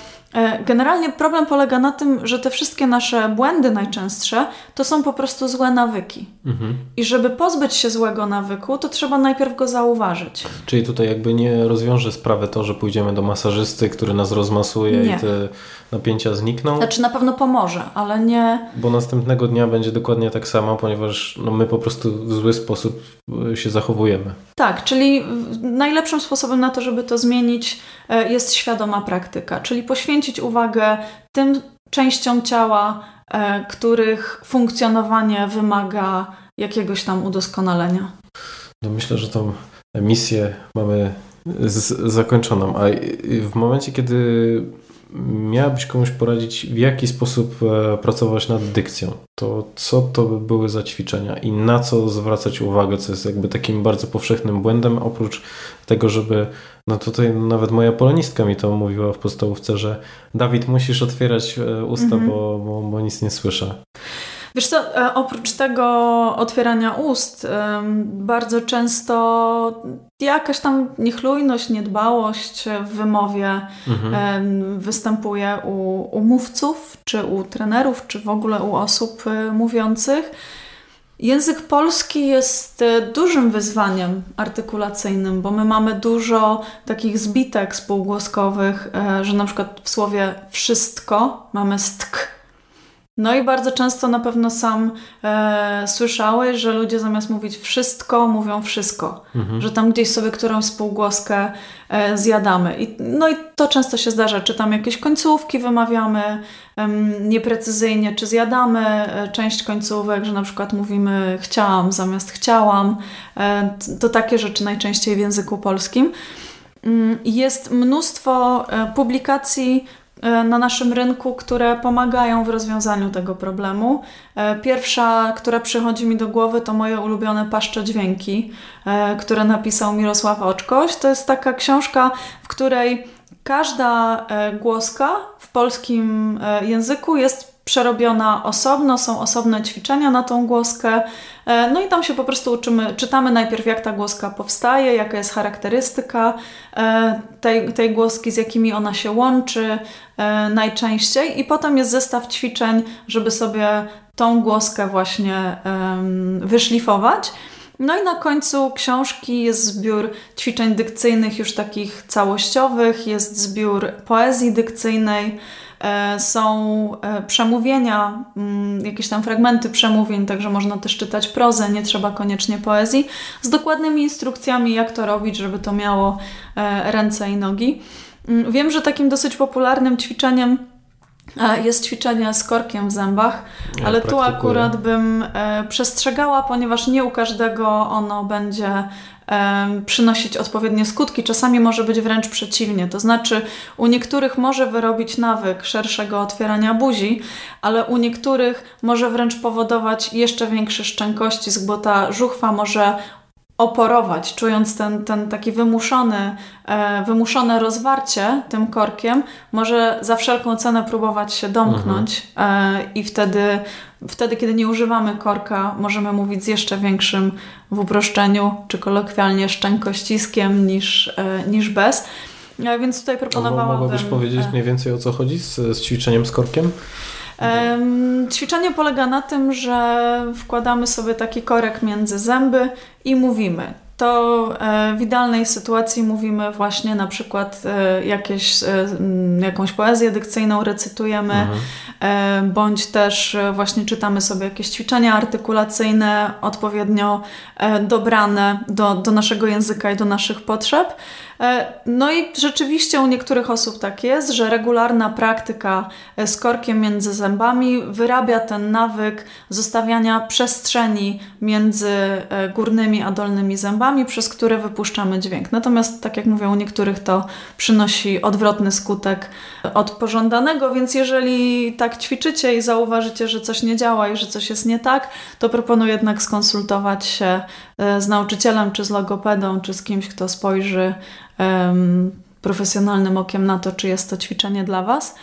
generalnie problem polega na tym, że te wszystkie nasze błędy najczęstsze to są po prostu złe nawyki. Mhm. I żeby pozbyć się złego nawyku, to trzeba najpierw go zauważyć. Czyli tutaj jakby nie rozwiąże sprawy to, że pójdziemy do masażysty, który nas rozmasuje nie. i te napięcia znikną. Znaczy na pewno pomoże, ale nie... Bo następnego dnia będzie dokładnie tak samo, ponieważ no, my po prostu w zły sposób e, się zachowujemy. Tak, czyli najlepszym sposobem na to, żeby to zmienić e, jest świadoma praktyka, czyli poświęcić uwagę tym częściom ciała, e, których funkcjonowanie wymaga jakiegoś tam udoskonalenia. No myślę, że tą misję mamy zakończoną, a w momencie, kiedy miałabyś komuś poradzić, w jaki sposób e, pracować nad dykcją, to co to by były za ćwiczenia i na co zwracać uwagę, co jest jakby takim bardzo powszechnym błędem, oprócz tego, żeby, no tutaj nawet moja polonistka mi to mówiła w podstawówce, że Dawid, musisz otwierać e, usta, mhm. bo, bo, bo nic nie słyszę. Wiesz co, e, oprócz tego otwierania ust, bardzo często jakaś tam niechlujność, niedbałość w wymowie mhm. występuje u, u mówców, czy u trenerów, czy w ogóle u osób e, mówiących. Język polski jest e, dużym wyzwaniem artykulacyjnym, bo my mamy dużo takich zbitek spółgłoskowych, że na przykład w słowie wszystko mamy stk, no i bardzo często na pewno sam e, słyszałeś, że ludzie zamiast mówić wszystko, mówią wszystko. Mhm. Że tam gdzieś sobie którąś spółgłoskę e, zjadamy. I, no i to często się zdarza. Czy tam jakieś końcówki wymawiamy nieprecyzyjnie, czy zjadamy e, część końcówek, że na przykład mówimy chciałam zamiast chciałam. E, to takie rzeczy najczęściej w języku polskim. Mm, jest mnóstwo e, publikacji e, na naszym rynku, które pomagają w rozwiązaniu tego problemu. E, pierwsza, która przychodzi mi do głowy, to moje ulubione paszcze dźwięki, które napisał Mirosław Oczkoś. To jest taka książka, w której każda głoska w polskim języku jest przerobiona osobno, są osobne ćwiczenia na tą głoskę. E, no i tam się po prostu uczymy, czytamy najpierw jak ta głoska powstaje, jaka jest charakterystyka e, tej, tej głoski, z jakimi ona się łączy e, najczęściej i potem jest zestaw ćwiczeń, żeby sobie tą głoskę właśnie wyszlifować. No i na końcu książki jest zbiór ćwiczeń dykcyjnych już takich całościowych, jest zbiór poezji dykcyjnej, są e, przemówienia, mm, jakieś tam fragmenty przemówień, także można też czytać prozę, nie trzeba koniecznie poezji, z dokładnymi instrukcjami, jak to robić, żeby to miało e, ręce i nogi. Mm, wiem, że takim dosyć popularnym ćwiczeniem jest ćwiczenie z korkiem w zębach, ja ale tu akurat bym przestrzegała, ponieważ nie u każdego ono będzie przynosić odpowiednie skutki. Czasami może być wręcz przeciwnie. To znaczy, u niektórych może wyrobić nawyk szerszego otwierania buzi, ale u niektórych może wręcz powodować jeszcze większe szczękościsk, bo ta żuchwa może oporować, czując ten, ten taki wymuszony, e, wymuszone rozwarcie tym korkiem, może za wszelką cenę próbować się domknąć mhm. e, i wtedy, wtedy, kiedy nie używamy korka, możemy mówić z jeszcze większym w uproszczeniu, czy kolokwialnie szczękościskiem niż, e, niż bez. E, więc tutaj proponowałabym... Mogłabyś powiedzieć mniej więcej o co chodzi z, z ćwiczeniem z korkiem? Ćwiczenie polega na tym, że wkładamy sobie taki korek między zęby i mówimy. To e, w idealnej sytuacji mówimy właśnie na przykład e, jakieś, e, jakąś poezję dykcyjną recytujemy, mhm. bądź też właśnie czytamy sobie jakieś ćwiczenia artykulacyjne odpowiednio dobrane do, do naszego języka i do naszych potrzeb. E, no i rzeczywiście u niektórych osób tak jest, że regularna praktyka e, z korkiem między zębami wyrabia ten nawyk zostawiania przestrzeni między e, górnymi a dolnymi zębami, przez które wypuszczamy dźwięk. Natomiast, tak jak mówię, u niektórych to przynosi odwrotny skutek od pożądanego, więc jeżeli tak ćwiczycie i zauważycie, że coś nie działa i że coś jest nie tak, to proponuję jednak skonsultować się z nauczycielem, czy z logopedą, czy z kimś, kto spojrzy profesjonalnym okiem na to, czy jest to ćwiczenie dla Was.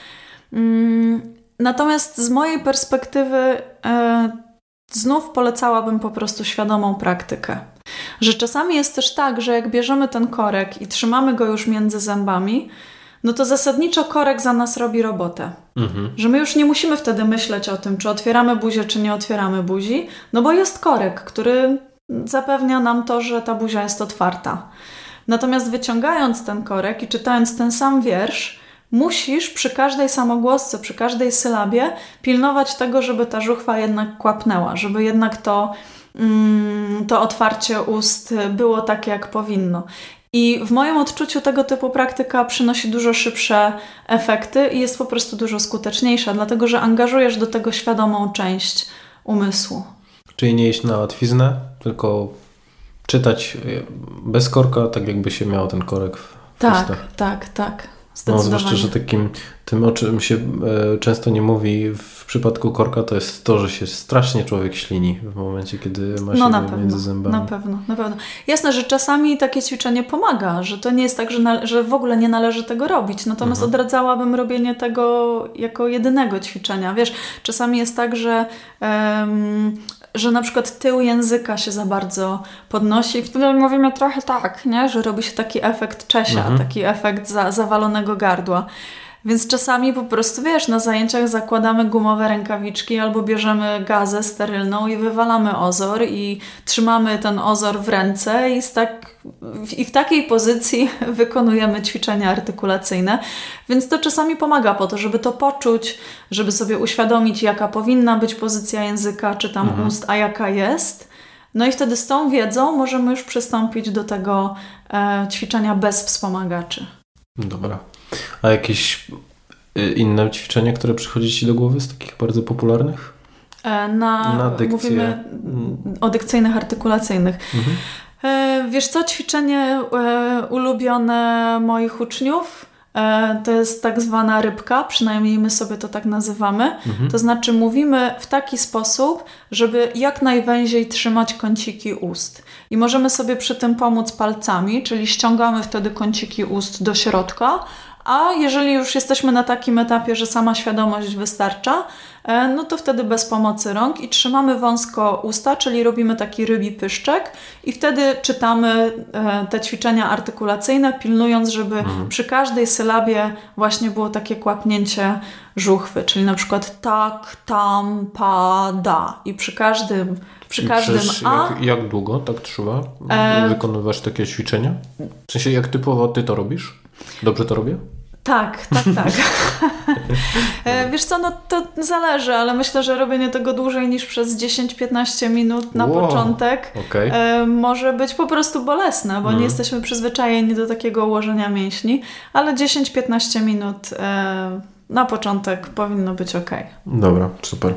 Mm, natomiast z mojej perspektywy e, znów polecałabym po prostu świadomą praktykę. Że czasami jest też tak, że jak bierzemy ten korek i trzymamy go już między zębami, no to zasadniczo korek za nas robi robotę. Mhm. Że my już nie musimy wtedy myśleć o tym, czy otwieramy buzię, czy nie otwieramy buzi, no bo jest korek, który zapewnia nam to, że ta buzia jest otwarta. Natomiast wyciągając ten korek i czytając ten sam wiersz, musisz przy każdej samogłosce, przy każdej sylabie pilnować tego, żeby ta żuchwa jednak kłapnęła, żeby jednak to, mm, to otwarcie ust było takie, jak powinno. I w moim odczuciu tego typu praktyka przynosi dużo szybsze efekty i jest po prostu dużo skuteczniejsza, dlatego że angażujesz do tego świadomą część umysłu. Czyli nie iść na łatwiznę, tylko czytać e, bez korka, tak jakby się miało ten korek w Tak, ustach. tak, tak. No, zwłaszcza, że takim, tym o czym się e, często nie mówi w przypadku korka, to jest to, że się strasznie człowiek ślini w momencie, kiedy ma się no, między zębami. Na pewno, na pewno. Jasne, że czasami takie ćwiczenie pomaga, że to nie jest tak, że, że w ogóle nie należy tego robić. Natomiast mhm. odradzałabym robienie tego jako jedynego ćwiczenia. Wiesz, czasami jest tak, że um, że na przykład tył języka się za bardzo podnosi i wtedy mówimy trochę tak, nie? że robi się taki efekt Czesia, mhm. taki efekt za, zawalonego gardła. Więc czasami po prostu, wiesz, na zajęciach zakładamy gumowe rękawiczki albo bierzemy gazę sterylną i wywalamy ozor i trzymamy ten ozor w ręce i, tak, i w takiej pozycji wykonujemy ćwiczenia artykulacyjne. Więc to czasami pomaga po to, żeby to poczuć, żeby sobie uświadomić, jaka powinna być pozycja języka czy tam mhm. ust, a jaka jest. No i wtedy z tą wiedzą możemy już przystąpić do tego e, ćwiczenia bez wspomagaczy. Dobra. A jakieś y, inne ćwiczenia, które przychodzi Ci do głowy z takich bardzo popularnych? E, na, Na dykcję. Mówimy o dykcyjnych, artykulacyjnych. Mhm. E, wiesz co, ćwiczenie e, ulubione moich uczniów to jest tak zwana rybka, przynajmniej my sobie to tak nazywamy. Mhm. To znaczy mówimy w taki sposób, żeby jak najwęziej trzymać kąciki ust. I możemy sobie przy tym pomóc palcami, czyli ściągamy wtedy kąciki ust do środka, a jeżeli już jesteśmy na takim etapie, że sama świadomość wystarcza, e, no to wtedy bez pomocy rąk i trzymamy wąsko usta, czyli robimy taki rybi pyszczek i wtedy czytamy e, te ćwiczenia artykulacyjne, pilnując, żeby mhm. przy każdej sylabie właśnie było takie kłapnięcie żuchwy, czyli na przykład tak, tam, pa, da i przy każdym przy każdym A. Jak, jak, długo tak trzeba e... wykonywać takie ćwiczenia? W sensie jak typowo ty to robisz? Dobrze to robię? Tak, tak, tak. E, wiesz co, no to zależy, ale myślę, że robienie tego dłużej niż przez 10-15 minut na wow. początek okay. E, może być po prostu bolesne, bo mm. nie jesteśmy przyzwyczajeni do takiego ułożenia mięśni, ale 10-15 minut e, na początek powinno być ok. Dobra, super.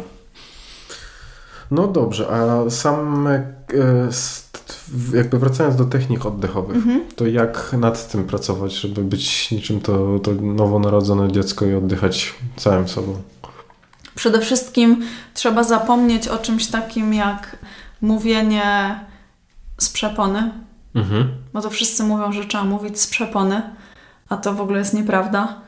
No dobrze, a sam jakby wracając do technik oddechowych, mhm. to jak nad tym pracować, żeby być niczym to, to nowonarodzone dziecko i oddychać całym sobą? Przede wszystkim trzeba zapomnieć o czymś takim jak mówienie z przepony, mhm. bo to wszyscy mówią, że trzeba mówić z przepony, a to w ogóle jest nieprawda,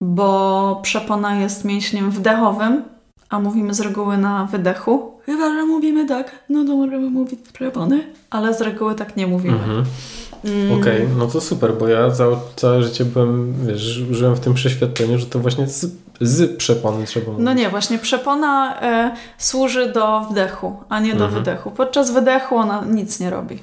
bo przepona jest mięśniem wdechowym, a mówimy z reguły na wydechu. Chyba, że mówimy tak, no to możemy mówić przepony, ale z reguły tak nie mówimy. Mhm. Mm. Okej, okay, no to super, bo ja całe, całe życie byłem, wiesz, żyłem w tym przeświadczeniu, że to właśnie z, z przepony trzeba mówić. No nie, właśnie przepona e, służy do wdechu, a nie do mhm. wydechu. Podczas wydechu ona nic nie robi.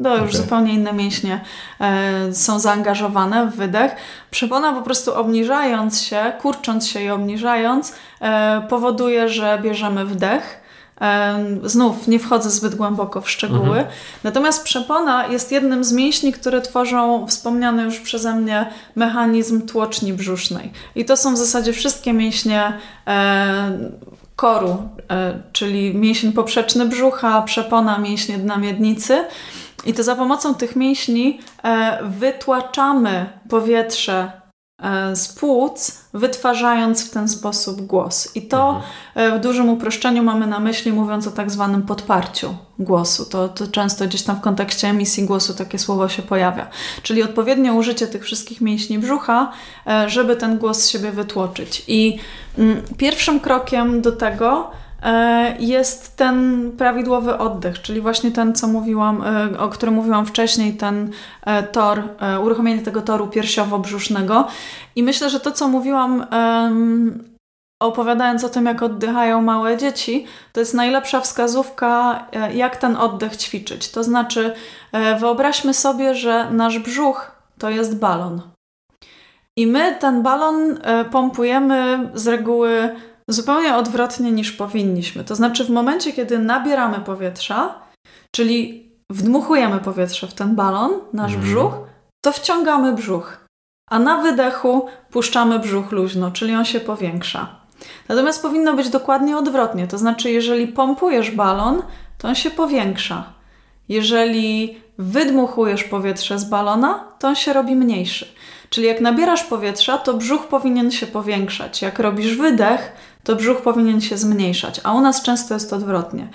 Już okay. zupełnie inne mięśnie e, są zaangażowane w wydech. Przepona po prostu obniżając się, kurcząc się i obniżając, e, powoduje, że bierzemy wdech. E, znów nie wchodzę zbyt głęboko w szczegóły. Mhm. Natomiast przepona jest jednym z mięśni, które tworzą wspomniany już przeze mnie mechanizm tłoczni brzusznej. I to są w zasadzie wszystkie mięśnie e, koru, e, czyli mięsień poprzeczny brzucha, przepona, mięśnie dna miednicy. I to za pomocą tych mięśni e, wytłaczamy powietrze e, z płuc, wytwarzając w ten sposób głos. I to mhm. E, w dużym uproszczeniu mamy na myśli, mówiąc o tak zwanym podparciu głosu. To, to często gdzieś tam w kontekście emisji głosu takie słowo się pojawia. Czyli odpowiednie użycie tych wszystkich mięśni brzucha, żeby ten głos z siebie wytłoczyć. I mm, pierwszym krokiem do tego jest ten prawidłowy oddech, czyli właśnie ten, co mówiłam, e, o którym mówiłam wcześniej, ten e, tor, uruchomienie tego toru piersiowo-brzusznego. I myślę, że to, co mówiłam, opowiadając o tym, jak oddychają małe dzieci, to jest najlepsza wskazówka, jak ten oddech ćwiczyć. To znaczy, wyobraźmy sobie, że nasz brzuch to jest balon. I my ten balon pompujemy z reguły zupełnie odwrotnie niż powinniśmy. To znaczy, w momencie, kiedy nabieramy powietrza, czyli wdmuchujemy powietrze w ten balon, nasz mm. brzuch, to wciągamy brzuch, a na wydechu puszczamy brzuch luźno, czyli on się powiększa. Natomiast powinno być dokładnie odwrotnie, to znaczy, jeżeli pompujesz balon, to on się powiększa. Jeżeli wydmuchujesz powietrze z balona, to on się robi mniejszy. Czyli jak nabierasz powietrza, to brzuch powinien się powiększać. Jak robisz wydech, to brzuch powinien się zmniejszać, a u nas często jest odwrotnie.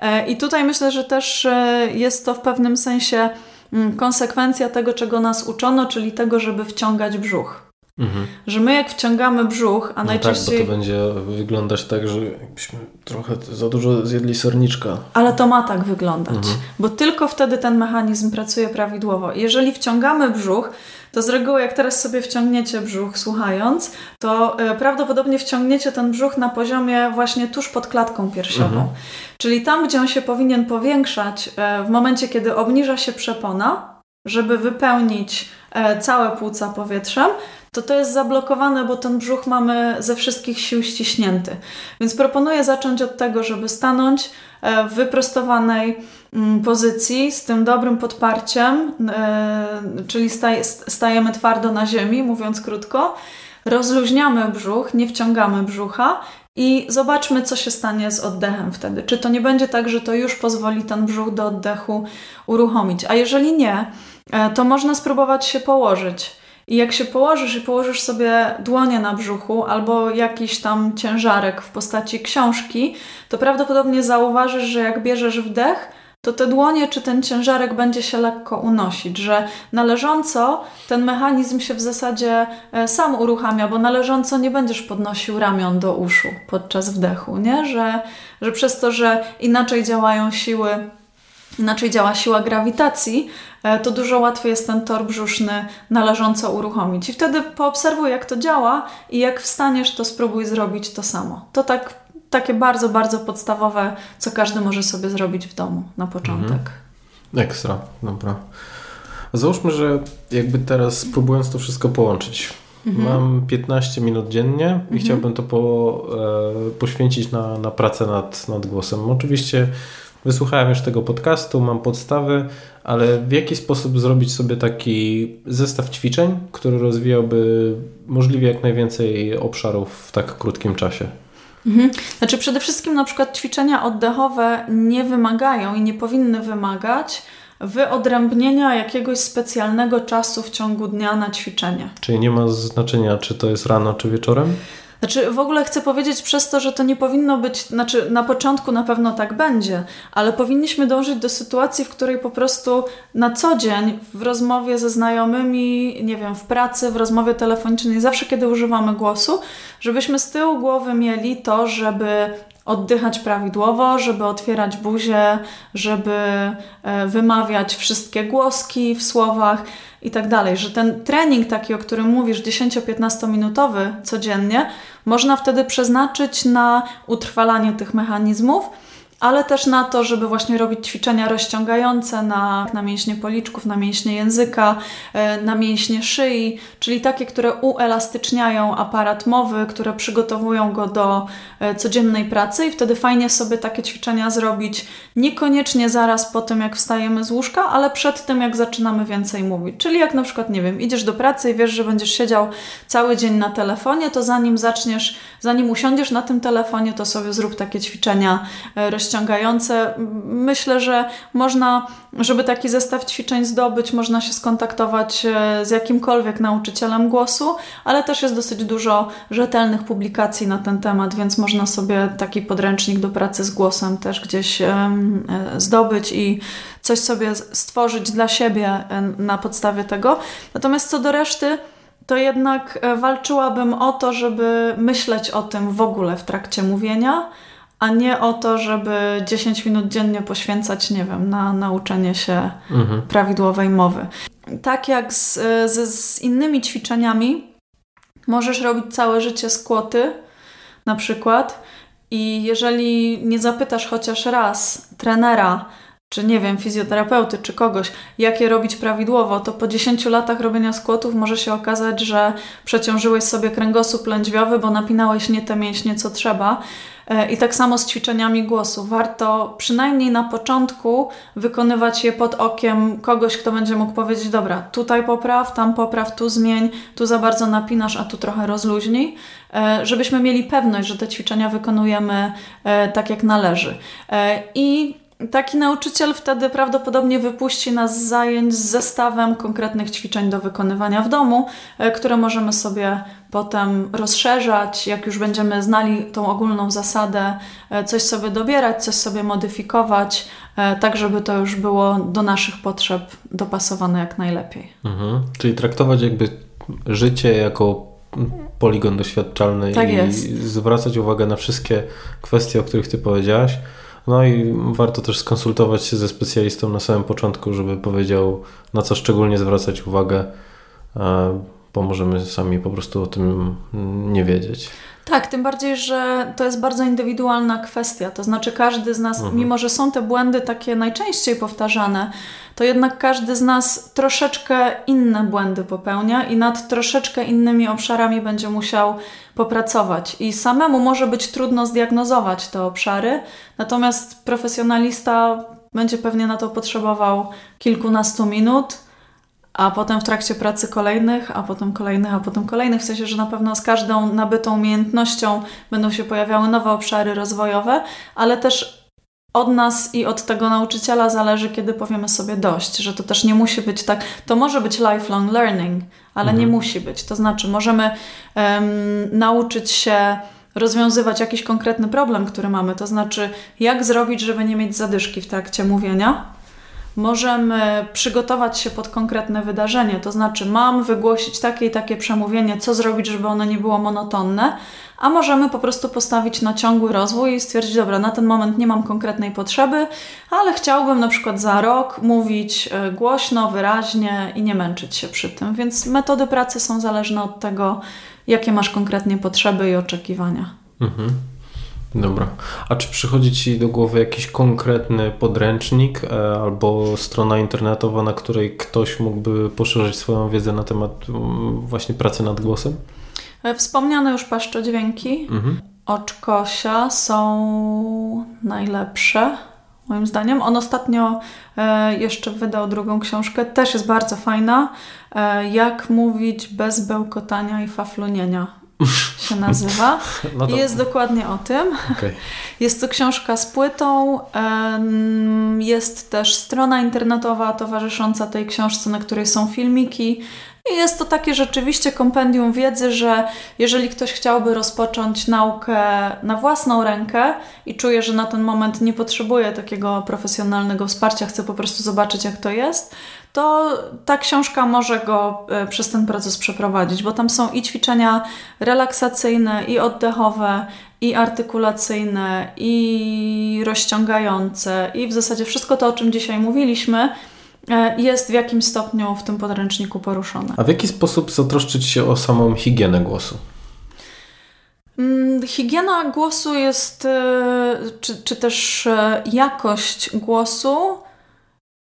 E, I tutaj myślę, że też e, jest to w pewnym sensie mm, konsekwencja tego, czego nas uczono, czyli tego, żeby wciągać brzuch. Mhm. Że my jak wciągamy brzuch, a no najczęściej... Tak, bo to będzie wyglądać tak, że jakbyśmy trochę za dużo zjedli serniczka. Ale to ma tak wyglądać, mhm. bo tylko wtedy ten mechanizm pracuje prawidłowo. Jeżeli wciągamy brzuch, to z reguły jak teraz sobie wciągniecie brzuch słuchając, to e, prawdopodobnie wciągniecie ten brzuch na poziomie właśnie tuż pod klatką piersiową. Mhm. Czyli tam, gdzie on się powinien powiększać e, w momencie, kiedy obniża się przepona, żeby wypełnić e, całe płuca powietrzem, to to jest zablokowane, bo ten brzuch mamy ze wszystkich sił ściśnięty. Więc proponuję zacząć od tego, żeby stanąć w wyprostowanej mm, pozycji z tym dobrym podparciem, e, czyli stajemy twardo na ziemi, mówiąc krótko. Rozluźniamy brzuch, nie wciągamy brzucha i zobaczmy, co się stanie z oddechem wtedy. Czy to nie będzie tak, że to już pozwoli ten brzuch do oddechu uruchomić? A jeżeli nie, e, to można spróbować się położyć I jak się położysz i położysz sobie dłonie na brzuchu albo jakiś tam ciężarek w postaci książki, to prawdopodobnie zauważysz, że jak bierzesz wdech, to te dłonie czy ten ciężarek będzie się lekko unosić, że należąco ten mechanizm się w zasadzie e, sam uruchamia, bo należąco nie będziesz podnosił ramion do uszu podczas wdechu, nie? Że, że przez to, że inaczej działają siły inaczej działa siła grawitacji, to dużo łatwiej jest ten tor brzuszny należąco uruchomić. I wtedy poobserwuj, jak to działa i jak wstaniesz, to spróbuj zrobić to samo. To tak, takie bardzo, bardzo podstawowe, co każdy może sobie zrobić w domu na początek. Mhm. Ekstra, dobra. Załóżmy, że jakby teraz próbując to wszystko połączyć, mhm. mam 15 minut dziennie i mhm. chciałbym to po, e, poświęcić na, na pracę nad, nad głosem. Oczywiście Wysłuchałem już tego podcastu, mam podstawy, ale w jaki sposób zrobić sobie taki zestaw ćwiczeń, który rozwijałby możliwie jak najwięcej obszarów w tak krótkim czasie? Mhm. Znaczy, przede wszystkim na przykład ćwiczenia oddechowe nie wymagają i nie powinny wymagać wyodrębnienia jakiegoś specjalnego czasu w ciągu dnia na ćwiczenie. Czyli nie ma znaczenia, czy to jest rano, czy wieczorem? Znaczy, w ogóle chcę powiedzieć przez to, że to nie powinno być, znaczy na początku na pewno tak będzie, ale powinniśmy dążyć do sytuacji, w której po prostu na co dzień w rozmowie ze znajomymi, nie wiem, w pracy, w rozmowie telefonicznej, zawsze kiedy używamy głosu, żebyśmy z tyłu głowy mieli to, żeby oddychać prawidłowo, żeby otwierać buzię, żeby e, wymawiać wszystkie głoski w słowach i tak dalej, że ten trening taki, o którym mówisz, 10-15 minutowy codziennie, można wtedy przeznaczyć na utrwalanie tych mechanizmów ale też na to, żeby właśnie robić ćwiczenia rozciągające na, na mięśnie policzków, na mięśnie języka, e, na mięśnie szyi, czyli takie, które uelastyczniają aparat mowy, które przygotowują go do e, codziennej pracy i wtedy fajnie sobie takie ćwiczenia zrobić niekoniecznie zaraz po tym, jak wstajemy z łóżka, ale przed tym, jak zaczynamy więcej mówić. Czyli jak na przykład, nie wiem, idziesz do pracy i wiesz, że będziesz siedział cały dzień na telefonie, to zanim zaczniesz, zanim usiądziesz na tym telefonie, to sobie zrób takie ćwiczenia rozciągające rozciągające. Myślę, że można, żeby taki zestaw ćwiczeń zdobyć, można się skontaktować e, z jakimkolwiek nauczycielem głosu, ale też jest dosyć dużo rzetelnych publikacji na ten temat, więc można sobie taki podręcznik do pracy z głosem też gdzieś e, zdobyć i coś sobie stworzyć dla siebie e, na podstawie tego. Natomiast co do reszty, to jednak walczyłabym o to, żeby myśleć o tym w ogóle w trakcie mówienia, a nie o to, żeby 10 minut dziennie poświęcać, nie wiem, na nauczenie się mhm. prawidłowej mowy. Tak jak z, z, z innymi ćwiczeniami, możesz robić całe życie skłoty, na przykład, i jeżeli nie zapytasz chociaż raz trenera, czy nie wiem, fizjoterapeuty, czy kogoś, jak je robić prawidłowo, to po 10 latach robienia skłotów może się okazać, że przeciążyłeś sobie kręgosłup lędźwiowy, bo napinałeś nie te mięśnie, co trzeba. E, I tak samo z ćwiczeniami głosu. Warto przynajmniej na początku wykonywać je pod okiem kogoś, kto będzie mógł powiedzieć: Dobra, tutaj popraw, tam popraw, tu zmień, tu za bardzo napinasz, a tu trochę rozluźnij, e, żebyśmy mieli pewność, że te ćwiczenia wykonujemy e, tak jak należy. I Taki nauczyciel wtedy prawdopodobnie wypuści nas z zajęć z zestawem konkretnych ćwiczeń do wykonywania w domu, e, które możemy sobie potem rozszerzać, jak już będziemy znali tą ogólną zasadę, e, coś sobie dobierać, coś sobie modyfikować, e, tak żeby to już było do naszych potrzeb dopasowane jak najlepiej. Mhm. Czyli traktować jakby życie jako poligon doświadczalny tak i jest. zwracać uwagę na wszystkie kwestie, o których Ty powiedziałaś no i warto też skonsultować się ze specjalistą na samym początku, żeby powiedział, na co szczególnie zwracać uwagę, bo możemy sami po prostu o tym nie wiedzieć. Tak, tym bardziej, że to jest bardzo indywidualna kwestia. To znaczy, każdy z nas, mhm. mimo że są te błędy takie najczęściej powtarzane, to jednak każdy z nas troszeczkę inne błędy popełnia i nad troszeczkę innymi obszarami będzie musiał popracować. I samemu może być trudno zdiagnozować te obszary, natomiast profesjonalista będzie pewnie na to potrzebował kilkunastu minut, a potem w trakcie pracy kolejnych, a potem kolejnych, a potem kolejnych. W sensie, że na pewno z każdą nabytą umiejętnością będą się pojawiały nowe obszary rozwojowe, ale też od nas i od tego nauczyciela zależy, kiedy powiemy sobie dość, że to też nie musi być tak, to może być lifelong learning, ale mhm. nie musi być. To znaczy, możemy um, nauczyć się rozwiązywać jakiś konkretny problem, który mamy, to znaczy, jak zrobić, żeby nie mieć zadyszki w trakcie mówienia. Możemy przygotować się pod konkretne wydarzenie, to znaczy, mam wygłosić takie i takie przemówienie, co zrobić, żeby ono nie było monotonne, a możemy po prostu postawić na ciągły rozwój i stwierdzić, dobra, na ten moment nie mam konkretnej potrzeby, ale chciałbym na przykład za rok mówić e, głośno, wyraźnie i nie męczyć się przy tym. Więc metody pracy są zależne od tego, jakie masz konkretnie potrzeby i oczekiwania. Mhm. Dobra. A czy przychodzi Ci do głowy jakiś konkretny podręcznik e, albo strona internetowa, na której ktoś mógłby poszerzyć swoją wiedzę na temat mm, właśnie pracy nad głosem? E, wspomniane już paszczodźwięki mhm. oczkosia są najlepsze. Moim zdaniem. On ostatnio e, jeszcze wydał drugą książkę, też jest bardzo fajna. Jak mówić bez bełkotania i faflunienia się nazywa. No I jest dokładnie o tym. Okay. Jest to książka z płytą. Jest też strona internetowa towarzysząca tej książce, na której są filmiki. I jest to takie rzeczywiście kompendium wiedzy, że jeżeli ktoś chciałby rozpocząć naukę na własną rękę i czuje, że na ten moment nie potrzebuje takiego profesjonalnego wsparcia, chce po prostu zobaczyć, jak to jest, to ta książka może go e, przez ten proces przeprowadzić, bo tam są i ćwiczenia relaksacyjne, i oddechowe, i artykulacyjne, i rozciągające, i w zasadzie wszystko to, o czym dzisiaj mówiliśmy E, jest w jakimś stopniu w tym podręczniku poruszone. A w jaki sposób zatroszczyć się o samą higienę głosu? Mm, higiena głosu jest, e, czy, czy też jakość głosu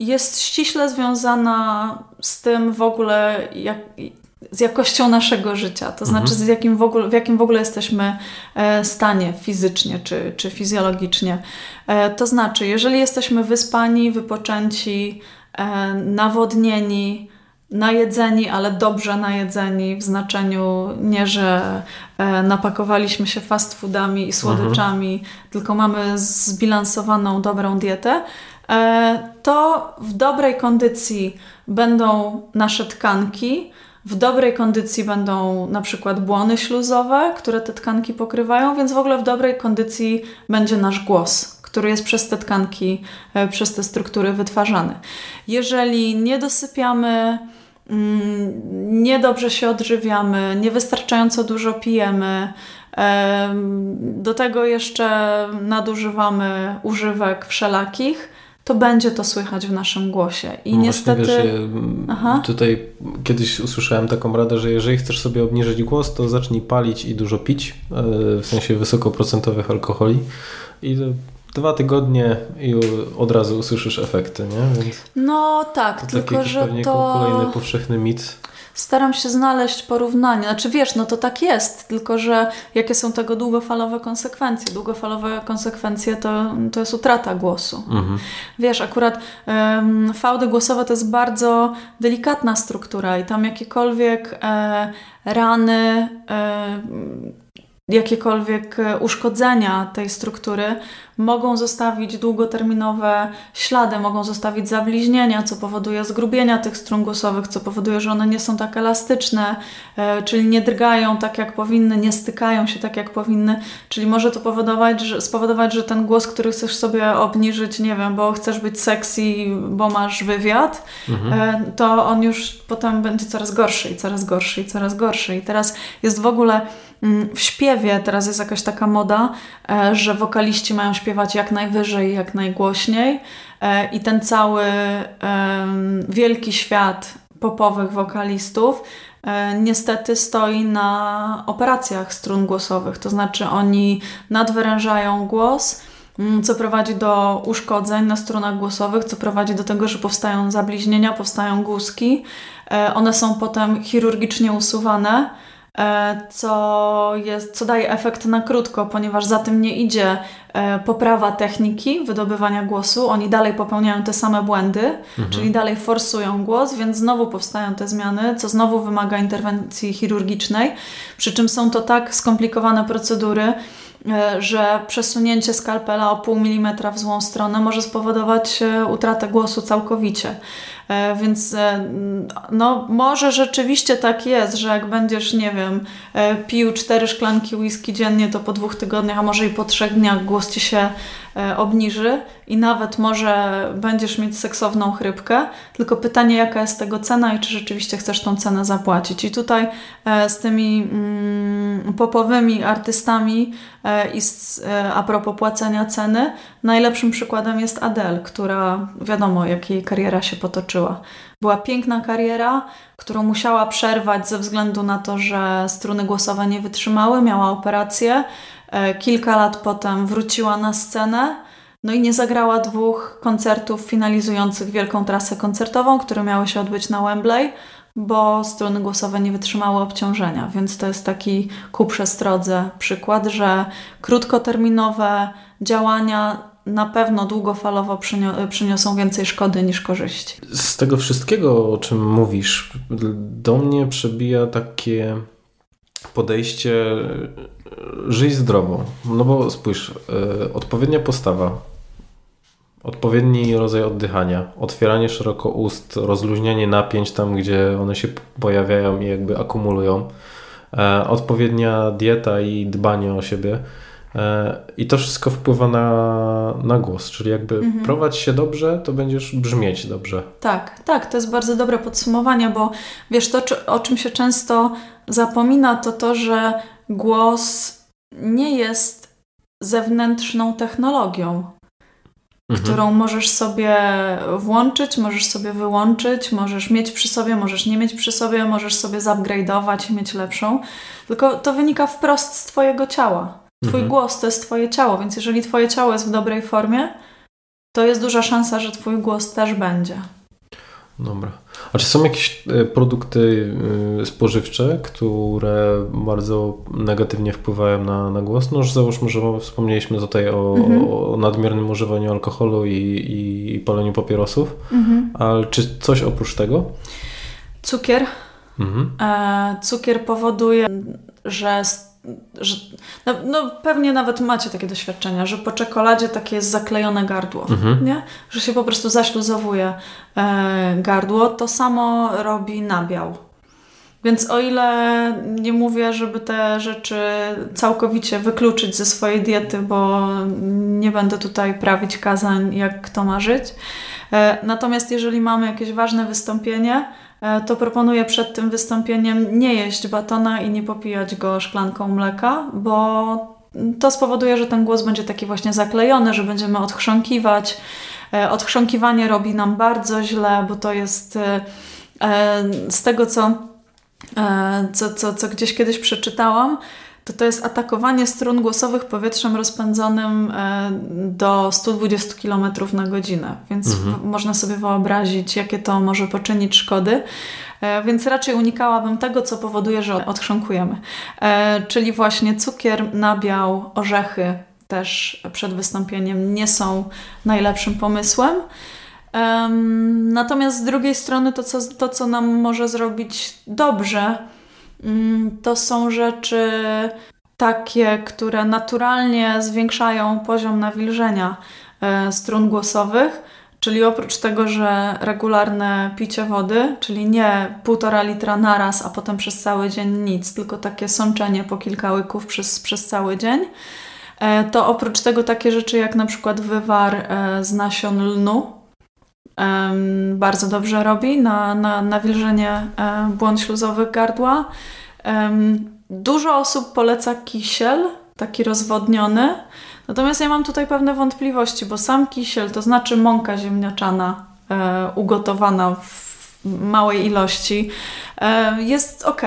jest ściśle związana z tym w ogóle, jak, z jakością naszego życia, to znaczy mhm. z jakim w, ogóle, w jakim w ogóle jesteśmy stanie fizycznie czy, czy fizjologicznie. To znaczy, jeżeli jesteśmy wyspani, wypoczęci, E, nawodnieni, najedzeni, ale dobrze najedzeni, w znaczeniu nie, że e, napakowaliśmy się fast foodami i słodyczami, mhm. tylko mamy zbilansowaną, dobrą dietę, e, to w dobrej kondycji będą nasze tkanki, w dobrej kondycji będą na przykład błony śluzowe, które te tkanki pokrywają, więc w ogóle w dobrej kondycji będzie nasz głos który jest przez te tkanki, e, przez te struktury wytwarzany. Jeżeli nie dosypiamy, mm, niedobrze się odżywiamy, niewystarczająco dużo pijemy, do tego jeszcze nadużywamy używek wszelakich, to będzie to słychać w naszym głosie. I no niestety. Wiesz, ja tutaj kiedyś usłyszałem taką radę, że jeżeli chcesz sobie obniżyć głos, to zacznij palić i dużo pić, e, w sensie wysokoprocentowych alkoholi. I dwa tygodnie i od razu usłyszysz efekty, nie? Więc no tak, to tylko że pewnie to... kolejny powszechny mit. Staram się znaleźć porównanie. Znaczy wiesz, no to tak jest, tylko że jakie są tego długofalowe konsekwencje? Długofalowe konsekwencje to, to jest utrata głosu. Mhm. Wiesz, akurat um, fałdy głosowe to jest bardzo delikatna struktura i tam jakiekolwiek e, rany, e, jakiekolwiek e, uszkodzenia tej struktury mogą zostawić długoterminowe ślady, mogą zostawić zabliźnienia, co powoduje zgrubienia tych strun głosowych, co powoduje, że one nie są tak elastyczne, e, czyli nie drgają tak jak powinny, nie stykają się tak jak powinny, czyli może to powodować, że, spowodować, że ten głos, który chcesz sobie obniżyć, nie wiem, bo chcesz być sexy, bo masz wywiad, mhm. E, to on już potem będzie coraz gorszy i coraz gorszy i coraz gorszy. I teraz jest w ogóle w śpiewie, teraz jest jakaś taka moda, e, że wokaliści mają śpiewać jak najwyżej, jak najgłośniej e, i ten cały wielki świat popowych wokalistów e, niestety stoi na operacjach strun głosowych, to znaczy oni nadwyrężają głos, mm, co prowadzi do uszkodzeń na strunach głosowych, co prowadzi do tego, że powstają zabliźnienia, powstają guzki. One są potem chirurgicznie usuwane co, jest, co daje efekt na krótko, ponieważ za tym nie idzie e, poprawa techniki wydobywania głosu. Oni dalej popełniają te same błędy, mhm. czyli dalej forsują głos, więc znowu powstają te zmiany, co znowu wymaga interwencji chirurgicznej. Przy czym są to tak skomplikowane procedury, że przesunięcie skalpela o pół milimetra w złą stronę może spowodować utratę głosu całkowicie. E, więc e, no, może rzeczywiście tak jest, że jak będziesz, nie wiem, e, pił cztery szklanki whisky dziennie, to po dwóch tygodniach, a może i po trzech dniach głos ci się obniży i nawet może będziesz mieć seksowną chrypkę. Tylko pytanie, jaka jest tego cena i czy rzeczywiście chcesz tą cenę zapłacić. I tutaj z tymi mm, popowymi artystami i a propos płacenia ceny, najlepszym przykładem jest Adele, która wiadomo, jak jej kariera się potoczyła była piękna kariera, którą musiała przerwać ze względu na to, że struny głosowe nie wytrzymały, miała operację. E, kilka lat potem wróciła na scenę. No i nie zagrała dwóch koncertów finalizujących wielką trasę koncertową, które miały się odbyć na Wembley, bo struny głosowe nie wytrzymały obciążenia. Więc to jest taki ku przestrodze przykład, że krótkoterminowe działania na pewno długofalowo przyniosą więcej szkody niż korzyści. Z tego wszystkiego, o czym mówisz, do mnie przebija takie podejście żyj zdrowo. No bo spójrz, e, odpowiednia postawa, odpowiedni rodzaj oddychania, otwieranie szeroko ust, rozluźnianie napięć tam, gdzie one się pojawiają i jakby akumulują, e, odpowiednia dieta i dbanie o siebie – E, I to wszystko wpływa na, na głos, czyli jakby mhm. prowadź się dobrze, to będziesz brzmieć dobrze. Tak, tak, to jest bardzo dobre podsumowanie, bo wiesz, to o czym się często zapomina, to to, że głos nie jest zewnętrzną technologią, mhm. którą możesz sobie włączyć, możesz sobie wyłączyć, możesz mieć przy sobie, możesz nie mieć przy sobie, możesz sobie zupgrade'ować i mieć lepszą, tylko to wynika wprost z Twojego ciała. Twój mhm. głos to jest Twoje ciało, więc jeżeli Twoje ciało jest w dobrej formie, to jest duża szansa, że Twój głos też będzie. Dobra. A czy są jakieś e, produkty e, spożywcze, które bardzo negatywnie wpływają na, na głos? No już załóżmy, że wspomnieliśmy tutaj o, mhm. o nadmiernym używaniu alkoholu i, i, i paleniu papierosów, mhm. ale czy coś oprócz tego? Cukier. Mhm. E, cukier powoduje, że że, no, no, pewnie nawet macie takie doświadczenia, że po czekoladzie takie jest zaklejone gardło, mhm. nie? że się po prostu zaśluzowuje e, gardło. To samo robi nabiał. Więc o ile nie mówię, żeby te rzeczy całkowicie wykluczyć ze swojej diety, bo nie będę tutaj prawić kazań, jak kto ma żyć. E, natomiast jeżeli mamy jakieś ważne wystąpienie, to proponuję przed tym wystąpieniem nie jeść batona i nie popijać go szklanką mleka, bo to spowoduje, że ten głos będzie taki właśnie zaklejony, że będziemy odchrząkiwać. E, odchrząkiwanie robi nam bardzo źle, bo to jest e, z tego, co, co, co, co gdzieś kiedyś przeczytałam, to to jest atakowanie strun głosowych powietrzem rozpędzonym e, do 120 km na godzinę. Więc mhm. można sobie wyobrazić, jakie to może poczynić szkody. E, więc raczej unikałabym tego, co powoduje, że odchrząkujemy. E, czyli właśnie cukier, nabiał, orzechy też przed wystąpieniem nie są najlepszym pomysłem. Natomiast z drugiej strony to, co, to, co nam może zrobić dobrze, to są rzeczy takie, które naturalnie zwiększają poziom nawilżenia e, strun głosowych. Czyli oprócz tego, że regularne picie wody, czyli nie półtora litra naraz, a potem przez cały dzień nic, tylko takie sączenie po kilka łyków przez, przez cały dzień, e, to oprócz tego takie rzeczy jak na przykład wywar e, z nasion lnu, bardzo dobrze robi na, na nawilżenie błąd śluzowych gardła. Dużo osób poleca kisiel, taki rozwodniony. Natomiast ja mam tutaj pewne wątpliwości, bo sam kisiel, to znaczy mąka ziemniaczana e, ugotowana w małej ilości, e, jest ok,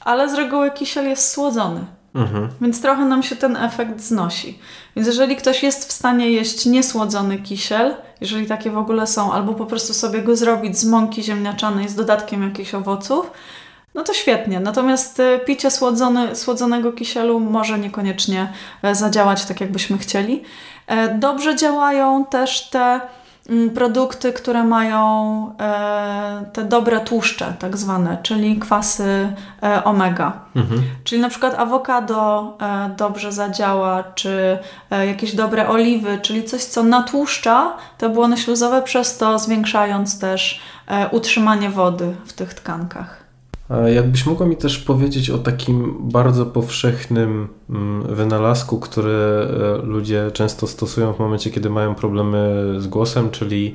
ale z reguły kisiel jest słodzony. Mhm. Więc trochę nam się ten efekt znosi. Więc jeżeli ktoś jest w stanie jeść niesłodzony kisiel, jeżeli takie w ogóle są, albo po prostu sobie go zrobić z mąki ziemniaczanej z dodatkiem jakichś owoców, no to świetnie. Natomiast e, picie słodzony, słodzonego kisielu może niekoniecznie e, zadziałać tak, jakbyśmy chcieli. E, dobrze działają też te produkty, które mają e, te dobre tłuszcze, tak zwane, czyli kwasy e, omega. Mhm. Czyli na przykład awokado e, dobrze zadziała, czy jakieś dobre oliwy, czyli coś, co natłuszcza te błony śluzowe, przez to zwiększając też utrzymanie wody w tych tkankach. Jakbyś mogła mi też powiedzieć o takim bardzo powszechnym mm, wynalazku, który e, ludzie często stosują w momencie, kiedy mają problemy z głosem, czyli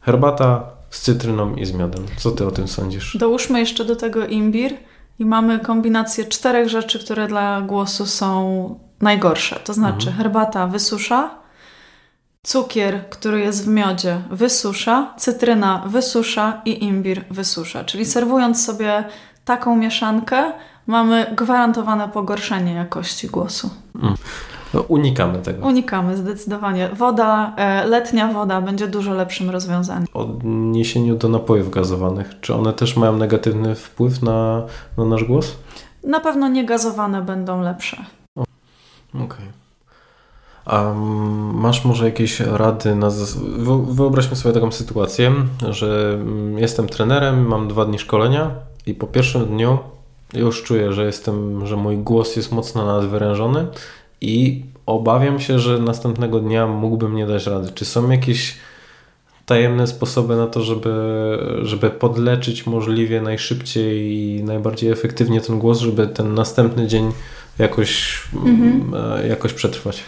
herbata z cytryną i z miodem. Co ty o tym sądzisz? Dołóżmy jeszcze do tego imbir i mamy kombinację czterech rzeczy, które dla głosu są najgorsze. To znaczy mhm. herbata wysusza, cukier, który jest w miodzie, wysusza, cytryna wysusza i imbir wysusza. Czyli serwując sobie taką mieszankę, mamy gwarantowane pogorszenie jakości głosu. Mm. No, unikamy tego. Unikamy zdecydowanie. Woda, e, letnia woda będzie dużo lepszym rozwiązaniem. W odniesieniu do napojów gazowanych, czy one też mają negatywny wpływ na, na nasz głos? Na pewno niegazowane będą lepsze. Okej. Okay. A masz może jakieś rady na. Wyobraźmy sobie taką sytuację, że mm, jestem trenerem, mam dwa dni szkolenia i po pierwszym dniu już czuję, że jestem, że mój głos jest mocno nadwyrężony i obawiam się, że następnego dnia mógłbym nie dać rady. Czy są jakieś tajemne sposoby na to, żeby, żeby podleczyć możliwie najszybciej i najbardziej efektywnie ten głos, żeby ten następny dzień jakoś, mhm. E, jakoś przetrwać?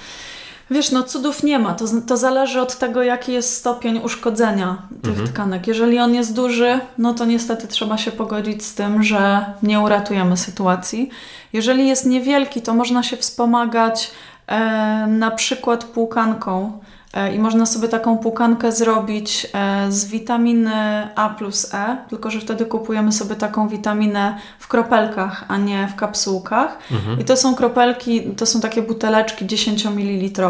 Wiesz, no cudów nie ma. To, to zależy od tego, jaki jest stopień uszkodzenia tych mhm. tkanek. Jeżeli on jest duży, no to niestety trzeba się pogodzić z tym, że nie uratujemy sytuacji. Jeżeli jest niewielki, to można się wspomagać e, na przykład płukanką I można sobie taką płukankę zrobić e, z witaminy A plus E, tylko że wtedy kupujemy sobie taką witaminę w kropelkach, a nie w kapsułkach. Mhm. I to są kropelki, to są takie buteleczki 10 ml.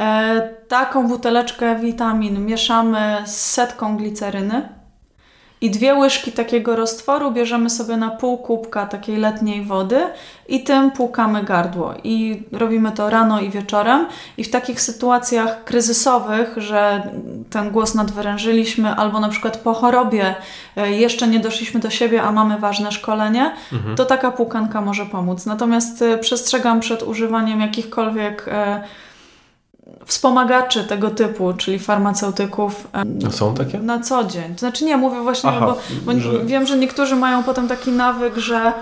E, taką buteleczkę witamin mieszamy z setką gliceryny i dwie łyżki takiego roztworu bierzemy sobie na pół kubka takiej letniej wody i tym płukamy gardło. I robimy to rano i wieczorem. I w takich sytuacjach kryzysowych, że ten głos nadwyrężyliśmy, albo na przykład po chorobie e, jeszcze nie doszliśmy do siebie, a mamy ważne szkolenie, mhm. to taka płukanka może pomóc. Natomiast e, przestrzegam przed używaniem jakichkolwiek e, wspomagaczy tego typu, czyli farmaceutyków. Są takie? Na co dzień. To znaczy nie, mówię właśnie, Aha, bo, bo że... wiem, że niektórzy mają potem taki nawyk, że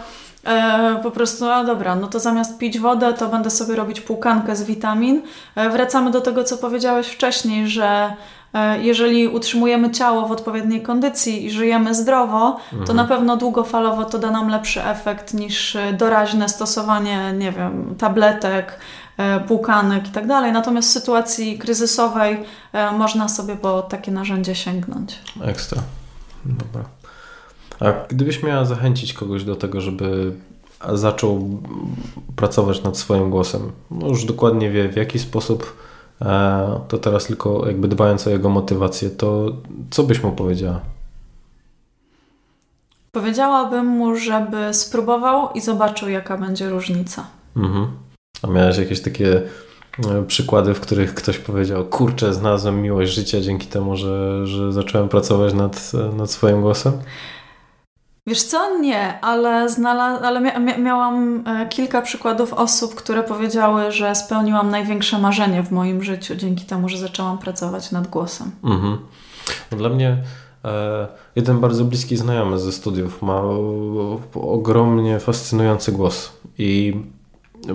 e, po prostu, a dobra, no to zamiast pić wodę, to będę sobie robić półkankę z witamin. E, wracamy do tego, co powiedziałeś wcześniej, że e, jeżeli utrzymujemy ciało w odpowiedniej kondycji i żyjemy zdrowo, mhm. to na pewno długofalowo to da nam lepszy efekt niż doraźne stosowanie, nie wiem, tabletek, E, płukanek i tak dalej. Natomiast w sytuacji kryzysowej e, można sobie po takie narzędzie sięgnąć. Ekstra. Dobra. A gdybyś miała zachęcić kogoś do tego, żeby zaczął pracować nad swoim głosem, no już dokładnie wie w jaki sposób, e, to teraz tylko jakby dbając o jego motywację, to co byś mu powiedziała? Powiedziałabym mu, żeby spróbował i zobaczył, jaka będzie różnica. Mhm. A miałeś jakieś takie e, przykłady, w których ktoś powiedział, kurczę, znalazłem miłość życia dzięki temu, że, że zacząłem pracować nad, nad swoim głosem? Wiesz co? Nie, ale, znala- ale mia- miałam e, kilka przykładów osób, które powiedziały, że spełniłam największe marzenie w moim życiu dzięki temu, że zaczęłam pracować nad głosem. Mhm. No dla mnie e, jeden bardzo bliski znajomy ze studiów ma ogromnie fascynujący głos i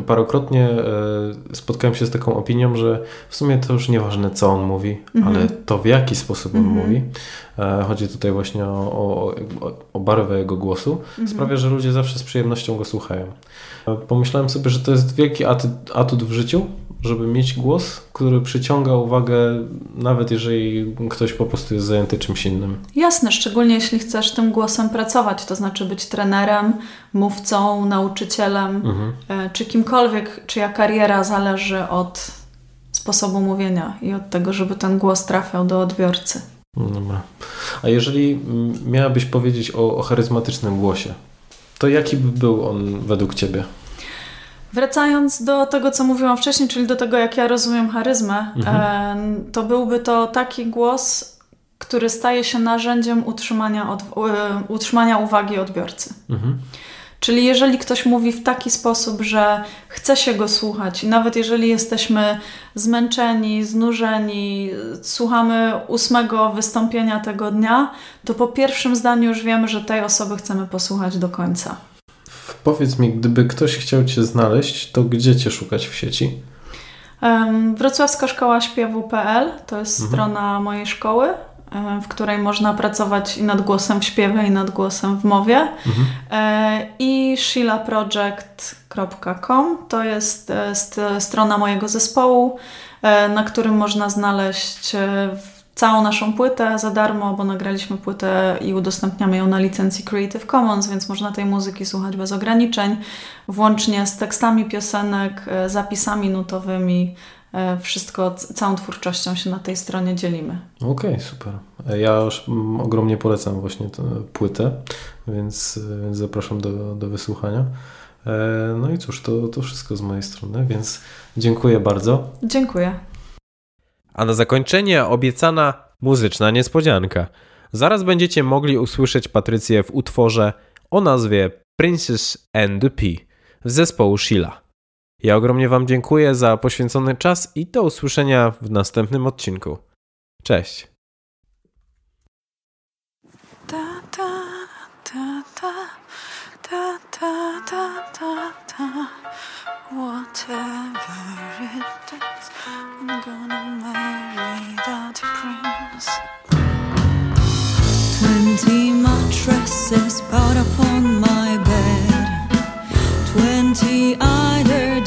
parokrotnie e, spotkałem się z taką opinią, że w sumie to już nieważne, co on mówi, mhm. ale to w jaki sposób on mhm. mówi. E, chodzi tutaj właśnie o, o, o barwę jego głosu. Mhm. Sprawia, że ludzie zawsze z przyjemnością go słuchają. Pomyślałem sobie, że to jest wielki atut, atut w życiu, żeby mieć głos, który przyciąga uwagę, nawet jeżeli ktoś po prostu jest zajęty czymś innym. Jasne, szczególnie jeśli chcesz tym głosem pracować, to znaczy być trenerem, mówcą, nauczycielem, mhm. E, czy kimkolwiek, czyja kariera zależy od sposobu mówienia i od tego, żeby ten głos trafiał do odbiorcy. Dobra. A jeżeli miałabyś powiedzieć o, o charyzmatycznym głosie, to jaki by był on według Ciebie? Wracając do tego, co mówiłam wcześniej, czyli do tego, jak ja rozumiem charyzmę, mhm. to byłby to taki głos, który staje się narzędziem utrzymania, od, utrzymania uwagi odbiorcy. Mhm. Czyli jeżeli ktoś mówi w taki sposób, że chce się go słuchać, i nawet jeżeli jesteśmy zmęczeni, znużeni, słuchamy ósmego wystąpienia tego dnia, to po pierwszym zdaniu już wiemy, że tej osoby chcemy posłuchać do końca. Powiedz mi, gdyby ktoś chciał Cię znaleźć, to gdzie Cię szukać w sieci? Wrocławska Szkoła Śpiewu.pl to jest mhm. strona mojej szkoły. E, w której można pracować i nad głosem w śpiewie, i nad głosem w mowie. Mhm. E, I shilaproject.com to jest e, strona mojego zespołu, na którym można znaleźć całą naszą płytę za darmo, bo nagraliśmy płytę i udostępniamy ją na licencji Creative Commons, więc można tej muzyki słuchać bez ograniczeń, włącznie z tekstami piosenek, zapisami nutowymi, E, wszystko, całą twórczością się na tej stronie dzielimy. Okej, okay, super. E, ja już mm, ogromnie polecam właśnie tę płytę, więc, e, więc zapraszam do, do wysłuchania. No i cóż, to, to wszystko z mojej strony, więc dziękuję bardzo. Dziękuję. A na zakończenie obiecana muzyczna niespodzianka. Zaraz będziecie mogli usłyszeć Patrycję w utworze o nazwie Princess and the Pea z zespołu Sheila. Ja ogromnie Wam dziękuję za poświęcony czas i do usłyszenia w następnym odcinku. Cześć. Whatever it is, I'm gonna marry that prince. Twenty mattresses piled upon my bed. Twenty eider